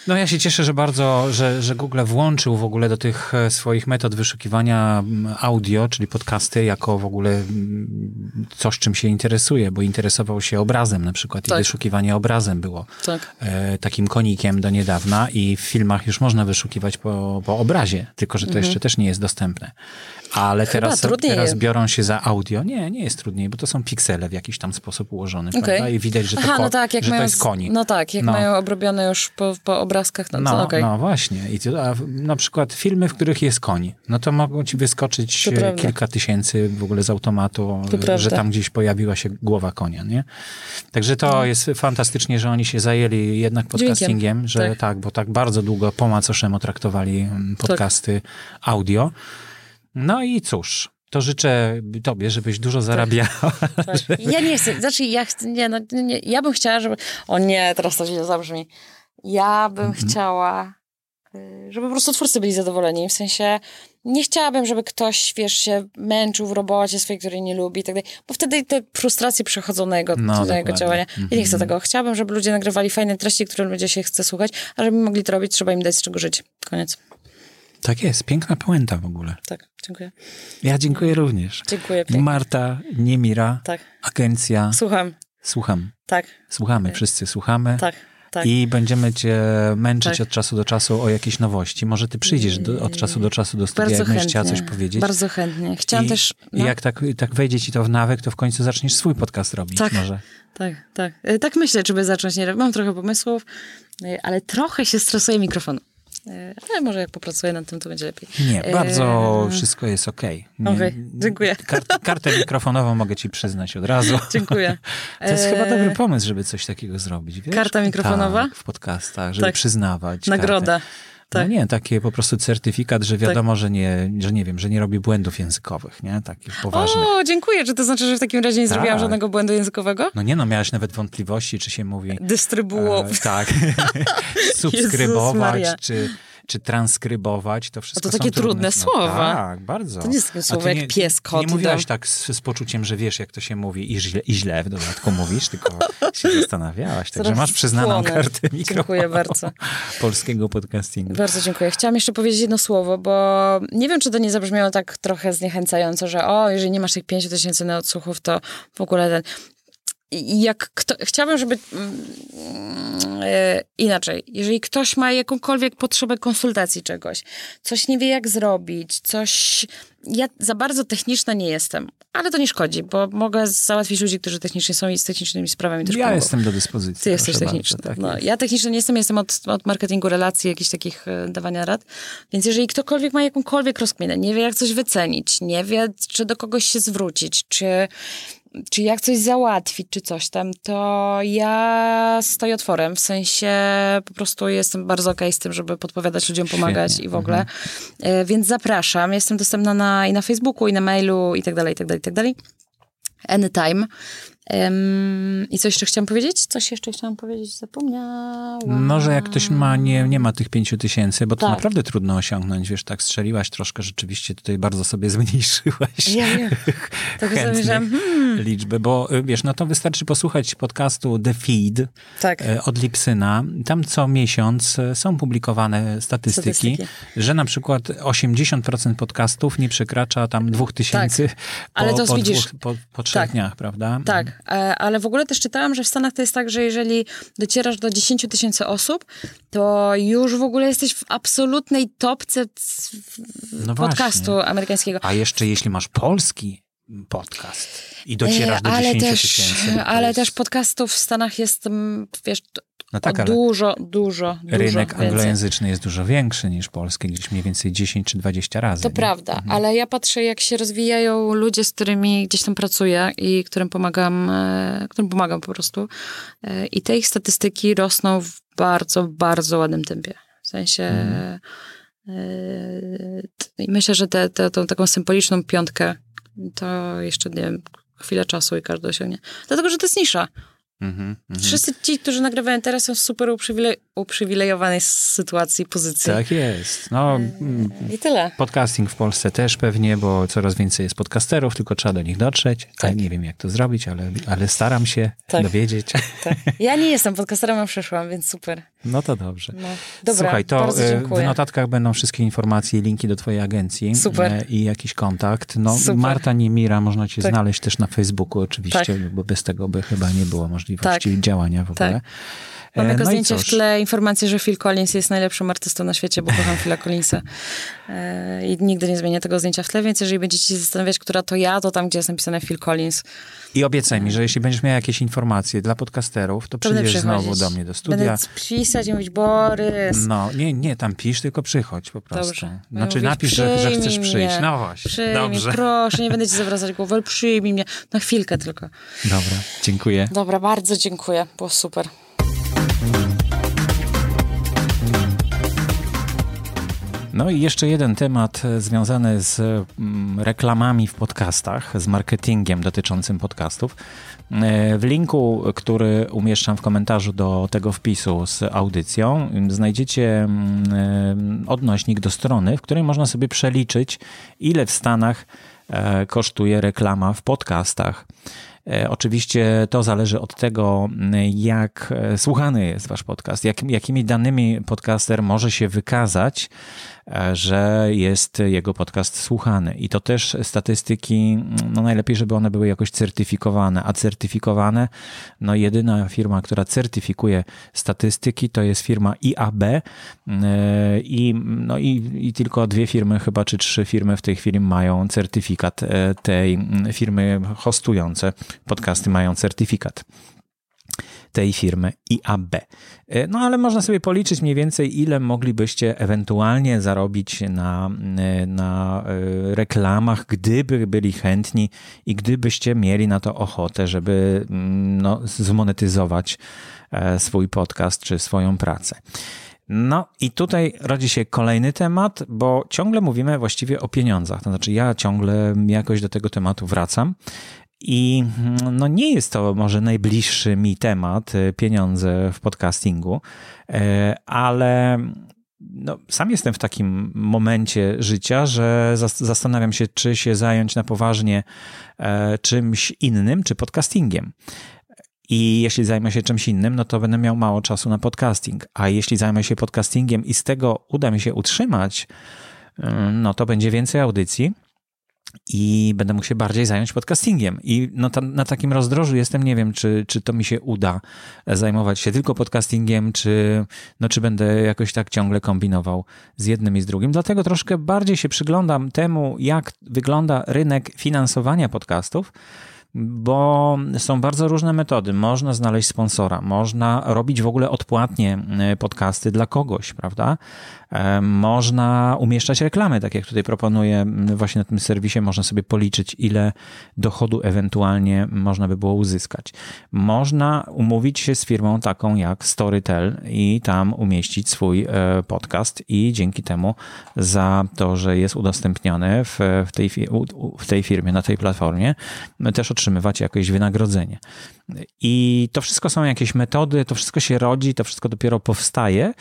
No ja się cieszę, że bardzo, że, że Google włączył w ogóle do tych e, swoich metod wyszukiwania mm, audio, czyli podcasty, jako w ogóle mm, coś, czym się interesuje, bo interesował się obrazem na przykład Tak. i wyszukiwanie obrazem było Tak. e, takim konikiem do niedawna i w filmach już można wyszukiwać po, po obrazie, tylko że to jeszcze też nie jest dostępne. Ale teraz, teraz biorą się za audio. Nie, nie jest trudniej, bo to są piksele w jakiś tam sposób ułożone, prawda? I widać, że to, Aha, no tak, jak że mają, to jest konik. No tak, jak No. mają obrobione już po, po obrazkach, no, No, okej. no właśnie. I to, a na przykład filmy, w których jest koń, no to mogą ci wyskoczyć e, kilka tysięcy w ogóle z automatu, To e, że tam gdzieś pojawiła się głowa konia, nie? Także to jest fantastycznie, że oni się zajęli jednak podcastingiem, że tak. tak. bo tak bardzo długo po macoszemu traktowali mm, podcasty audio. No i cóż, to życzę tobie, żebyś dużo zarabiała. Tak. Ja nie chcę, znaczy ja chcę, nie, no, nie, ja bym chciała, żeby, o nie, teraz to źle zabrzmi. Ja bym Mhm. chciała, y, żeby po prostu twórcy byli zadowoleni, w sensie nie chciałabym, żeby ktoś, wiesz, się męczył w robocie swojej, której nie lubi i tak dalej, bo wtedy te frustracje przechodzą na jego, No, na jego działania. Ja nie chcę Mhm. tego. Chciałabym, żeby ludzie nagrywali fajne treści, które ludzie się chce słuchać, a żeby mogli to robić, trzeba im dać z czego żyć. Koniec. Tak jest, piękna puenta w ogóle. Tak, dziękuję. Ja dziękuję również. Dziękuję pięknie. Marta Niemira, Tak, agencja. słucham. Słucham. Tak, Słuchamy, wszyscy słuchamy. tak, tak. I będziemy cię męczyć Tak. od czasu do czasu o jakieś nowości. Może ty przyjdziesz do, od czasu do czasu do studia, Bardzo jak będziesz chętnie. chciała coś powiedzieć. Bardzo chętnie. Chciałam I, też... I no. jak tak, tak wejdzie ci to w nawyk, to w końcu zaczniesz swój podcast robić. Tak. Może. Tak, tak. E, Tak myślę, czy by zacząć. Nie, mam trochę pomysłów, e, ale trochę się stresuje mikrofon. E, Ale może jak popracuję nad tym, to będzie lepiej. Nie, E, bardzo wszystko jest okej. Nie- Okej, dziękuję. Kart, kartę mikrofonową mogę ci przyznać od razu. Dziękuję. To jest E, chyba dobry pomysł, żeby coś takiego zrobić. Wiesz? Karta mikrofonowa? Tak, w podcastach, żeby Tak. przyznawać. Nagroda. Kartę. Tak. No nie, takie po prostu certyfikat, że wiadomo, że, nie, że nie wiem, że nie robi błędów językowych, nie? Takich poważnych. O, dziękuję. Czy to znaczy, że w takim razie nie zrobiłam Tak. żadnego błędu językowego? No nie no, miałeś nawet wątpliwości, czy się mówi Dystrybuło. e, tak, subskrybować, czy, czy transkrybować, to wszystko to są takie trudne no, słowa. Tak, bardzo. To nie jest takie A słowo jak nie, pies, kot, Nie mówiłaś dom. tak z, z poczuciem, że wiesz, jak to się mówi i źle, i źle w dodatku mówisz, tylko się zastanawiałaś. Także masz przyznaną spłonę. kartę mikrofonu Dziękuję bardzo. polskiego podcastingu. Bardzo dziękuję. Chciałam jeszcze powiedzieć jedno słowo, bo nie wiem, czy to nie zabrzmiało tak trochę zniechęcająco, że o, jeżeli nie masz tych 5 tysięcy na odsłuchów, to w ogóle ten... Jak kto, chciałabym, żeby mm, e, inaczej, jeżeli ktoś ma jakąkolwiek potrzebę konsultacji czegoś, coś nie wie jak zrobić, coś... Ja za bardzo techniczna nie jestem, ale to nie szkodzi, bo mogę załatwić ludzi, którzy technicznie są i z technicznymi sprawami też Ja pomogą. jestem do dyspozycji. Ty jesteś techniczny. Bardzo, tak no, jest. ja techniczny nie jestem, jestem od, od marketingu relacji, jakichś takich e, dawania rad. Więc jeżeli ktokolwiek ma jakąkolwiek rozkminę, nie wie jak coś wycenić, nie wie czy do kogoś się zwrócić, czy, czy jak coś załatwić, czy coś tam, to ja stoję otworem. W sensie po prostu jestem bardzo okej z tym, żeby podpowiadać ludziom, pomagać Świetnie. i w ogóle. E, Więc zapraszam. Jestem dostępna na, i na Facebooku, i na mailu, i tak dalej, i tak dalej, i tak dalej. Anytime. Em, I co jeszcze chciałam powiedzieć? Coś jeszcze chciałam powiedzieć, zapomniałam. No, że jak ktoś ma, nie, nie ma tych pięciu tysięcy, bo to Tak. naprawdę trudno osiągnąć, wiesz, tak strzeliłaś troszkę, rzeczywiście tutaj bardzo sobie zmniejszyłaś Ja wiem. Tak hmm. liczby, bo y, wiesz, no to wystarczy posłuchać podcastu The Feed Tak. e, od Lipsyna. Tam co miesiąc e, są publikowane statystyki, Statystyki. że na przykład 80% podcastów nie przekracza tam dwóch tysięcy Tak. Ale po, to po, widzisz- dwóch, po, po trzech tak. dniach, prawda? Tak, ale w ogóle też czytałam, że w Stanach to jest tak, że jeżeli docierasz do 10 tysięcy osób, to już w ogóle jesteś w absolutnej topce No podcastu właśnie. amerykańskiego. A jeszcze jeśli masz polski podcast i docierasz do E, ale 10 też, tysięcy. to Ale jest- też podcastów w Stanach jest, mm, wiesz, No tak, dużo, dużo, dużo rynek więcej. anglojęzyczny jest dużo większy niż polski, gdzieś mniej więcej 10 czy 20 razy. To nie? prawda, Mhm. ale ja patrzę, jak się rozwijają ludzie, z którymi gdzieś tam pracuję i którym pomagam, e, którym pomagam po prostu. E, I te ich statystyki rosną w bardzo, bardzo ładnym tempie. W sensie. Mhm. e, I myślę, że tę te, tą taką symboliczną piątkę to jeszcze, nie wiem, chwilę czasu i każdy osiągnie. Dlatego, że to jest nisza. Mhm. Wszyscy ci, którzy nagrywają teraz, są super uprzywile- uprzywilejowanej sytuacji, pozycji. Tak jest. No, mm, I tyle. podcasting w Polsce też pewnie, bo coraz więcej jest podcasterów, tylko trzeba do nich dotrzeć. Tak. Nie wiem, jak to zrobić, ale, ale staram się Tak. dowiedzieć. Tak. Ja nie jestem podcasterem, a przyszłam, więc super. No to dobrze. No. Dobra, Słuchaj, to e, w notatkach będą wszystkie informacje linki do twojej agencji Super. e, i jakiś kontakt. No, Super. Marta Niemira można cię Tak. znaleźć też na Facebooku oczywiście, Tak. bo bez tego by chyba nie było możliwości działania w ogóle. Tak. Mam E, jako no i zdjęcie w tle informację, że Phil Collins jest najlepszym artystą na świecie, bo kocham Phila Collinsa. E, I nigdy nie zmienię tego zdjęcia w tle, więc jeżeli będziecie się zastanawiać, która to ja, to tam, gdzie jest napisane Phil Collins. I obiecaj mi, że jeśli będziesz miał jakieś informacje dla podcasterów, to przyjdziesz znowu do mnie do studia. Będę pisać i mówić, Borys, No, nie, nie, tam pisz, tylko przychodź po prostu. Dobrze. Znaczy Mówię, napisz, że, że chcesz przyjść. mnie. No właśnie, przyjmij, dobrze. proszę, nie będę ci zawracać głowy, ale przyjmij mnie na chwilkę tylko. Dobra, dziękuję. Dobra, bardzo dziękuję, było super. No i jeszcze jeden temat e, związany z mm, reklamami w podcastach, z marketingiem dotyczącym podcastów. E, W linku, który umieszczam w komentarzu do tego wpisu z audycją, znajdziecie mm, e, odnośnik do strony, w której można sobie przeliczyć, ile w Stanach kosztuje reklama w podcastach. Oczywiście to zależy od tego, m, jak słuchany jest wasz podcast, jak, jakimi danymi podcaster może się wykazać, że jest jego podcast słuchany. I to też statystyki, no najlepiej, żeby one były jakoś certyfikowane, a certyfikowane, no jedyna firma, która certyfikuje statystyki, to jest firma IAB e, i, no i, i tylko dwie firmy, chyba czy trzy firmy w tej chwili mają certyfikat e, tej mm, firmy hostujące podcasty mają certyfikat tej firmy IAB. E, No ale można sobie policzyć mniej więcej, ile moglibyście ewentualnie zarobić na, e, na e, reklamach, gdyby byli chętni i gdybyście mieli na to ochotę, żeby mm, no, zmonetyzować swój podcast czy swoją pracę. No i tutaj rodzi się kolejny temat, bo ciągle mówimy właściwie o pieniądzach. To znaczy, ja ciągle jakoś do tego tematu wracam. I mm, no nie jest to może najbliższy mi temat, y, pieniądze w podcastingu, e, ale no, sam jestem w takim momencie życia, że zas- zastanawiam się, czy się zająć na poważnie e, czymś innym, czy podcastingiem. I jeśli zajmę się czymś innym, no to będę miał mało czasu na podcasting. A jeśli zajmę się podcastingiem i z tego uda mi się utrzymać, ym, no to będzie więcej audycji i będę mógł się bardziej zająć podcastingiem. I no ta, na takim rozdrożu jestem, nie wiem, czy, czy to mi się uda zajmować się tylko podcastingiem, czy, no, czy będę jakoś tak ciągle kombinował z jednym i z drugim. Dlatego troszkę bardziej się przyglądam temu, jak wygląda rynek finansowania podcastów, bo są bardzo różne metody. Można znaleźć sponsora, można robić w ogóle odpłatnie e, podcasty dla kogoś, prawda? E, Można umieszczać reklamy, tak jak tutaj proponuję właśnie na tym serwisie, można sobie policzyć, ile dochodu ewentualnie można by było uzyskać. Można umówić się z firmą taką jak Storytel i tam umieścić swój e, podcast i dzięki temu za to, że jest udostępniony w, tej, w tej firmie, na tej platformie, też otrzymywać jakieś wynagrodzenie. I to wszystko są jakieś metody, to wszystko się rodzi, to wszystko dopiero powstaje.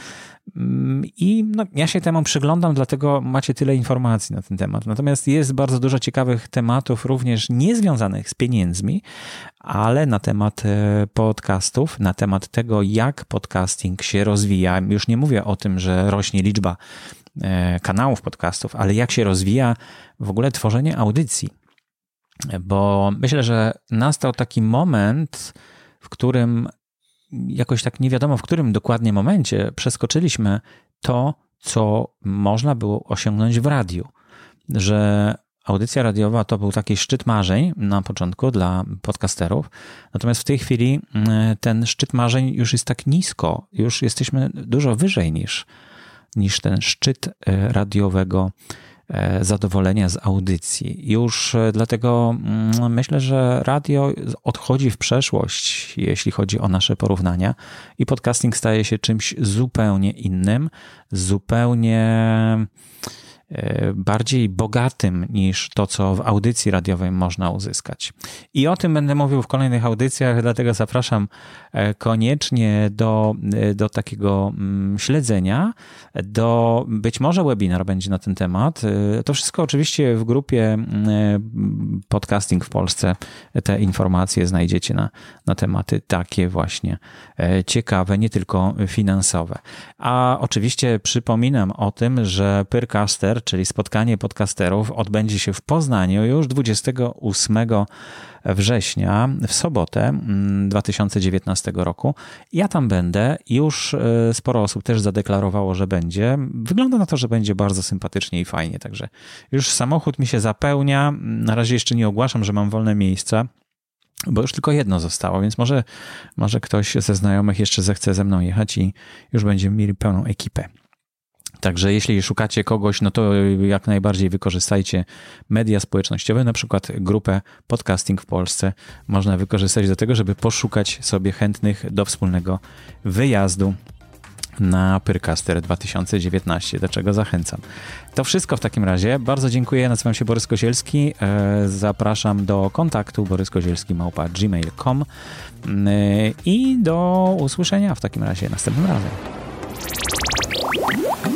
Mm, I no, ja się temu przyglądam, dlatego macie tyle informacji na ten temat. Natomiast jest bardzo dużo ciekawych tematów, również niezwiązanych z pieniędzmi, ale na temat e, podcastów, na temat tego, jak podcasting się rozwija. Już nie mówię o tym, że rośnie liczba e, kanałów podcastów, ale jak się rozwija w ogóle tworzenie audycji. Bo myślę, że nastał taki moment, w którym jakoś tak nie wiadomo w którym dokładnie momencie przeskoczyliśmy to, co można było osiągnąć w radiu. Że audycja radiowa to był taki szczyt marzeń na początku dla podcasterów. Natomiast w tej chwili mm, ten szczyt marzeń już jest tak nisko, już jesteśmy dużo wyżej niż, niż ten szczyt e, radiowego zadowolenia z audycji. Już e, dlatego mm, myślę, że radio odchodzi w przeszłość, jeśli chodzi o nasze porównania, i podcasting staje się czymś zupełnie innym, zupełnie E, bardziej bogatym niż to, co w audycji radiowej można uzyskać. I o tym będę mówił w kolejnych audycjach, dlatego zapraszam e, koniecznie do, e, do takiego mm, śledzenia, do być może webinar będzie na ten temat. To wszystko oczywiście w grupie mm, Podcasting w Polsce. Te informacje znajdziecie na, na tematy takie właśnie ciekawe, nie tylko finansowe. A oczywiście przypominam o tym, że Pyrcaster czyli spotkanie podcasterów, odbędzie się w Poznaniu już 28 września, w sobotę 2019 mm, roku. Ja tam będę. Już e, sporo osób też zadeklarowało, że będzie. Wygląda na to, że będzie bardzo sympatycznie i fajnie, także już samochód mi się zapełnia. Na razie jeszcze nie ogłaszam, że mam wolne miejsca bo już tylko jedno zostało, więc może, może ktoś ze znajomych jeszcze zechce ze mną jechać i już będziemy mieli pełną ekipę. Także jeśli szukacie kogoś, no to jak najbardziej wykorzystajcie media społecznościowe, na przykład grupę Podcasting w Polsce. Można wykorzystać do tego, żeby poszukać sobie chętnych do wspólnego wyjazdu na Pyrcaster 2019, do czego zachęcam. To wszystko w takim razie. Bardzo dziękuję. Nazywam się Borys Kozielski. E, zapraszam do kontaktu boryskozielski.gmail.com e, i do usłyszenia w takim razie następnym razem.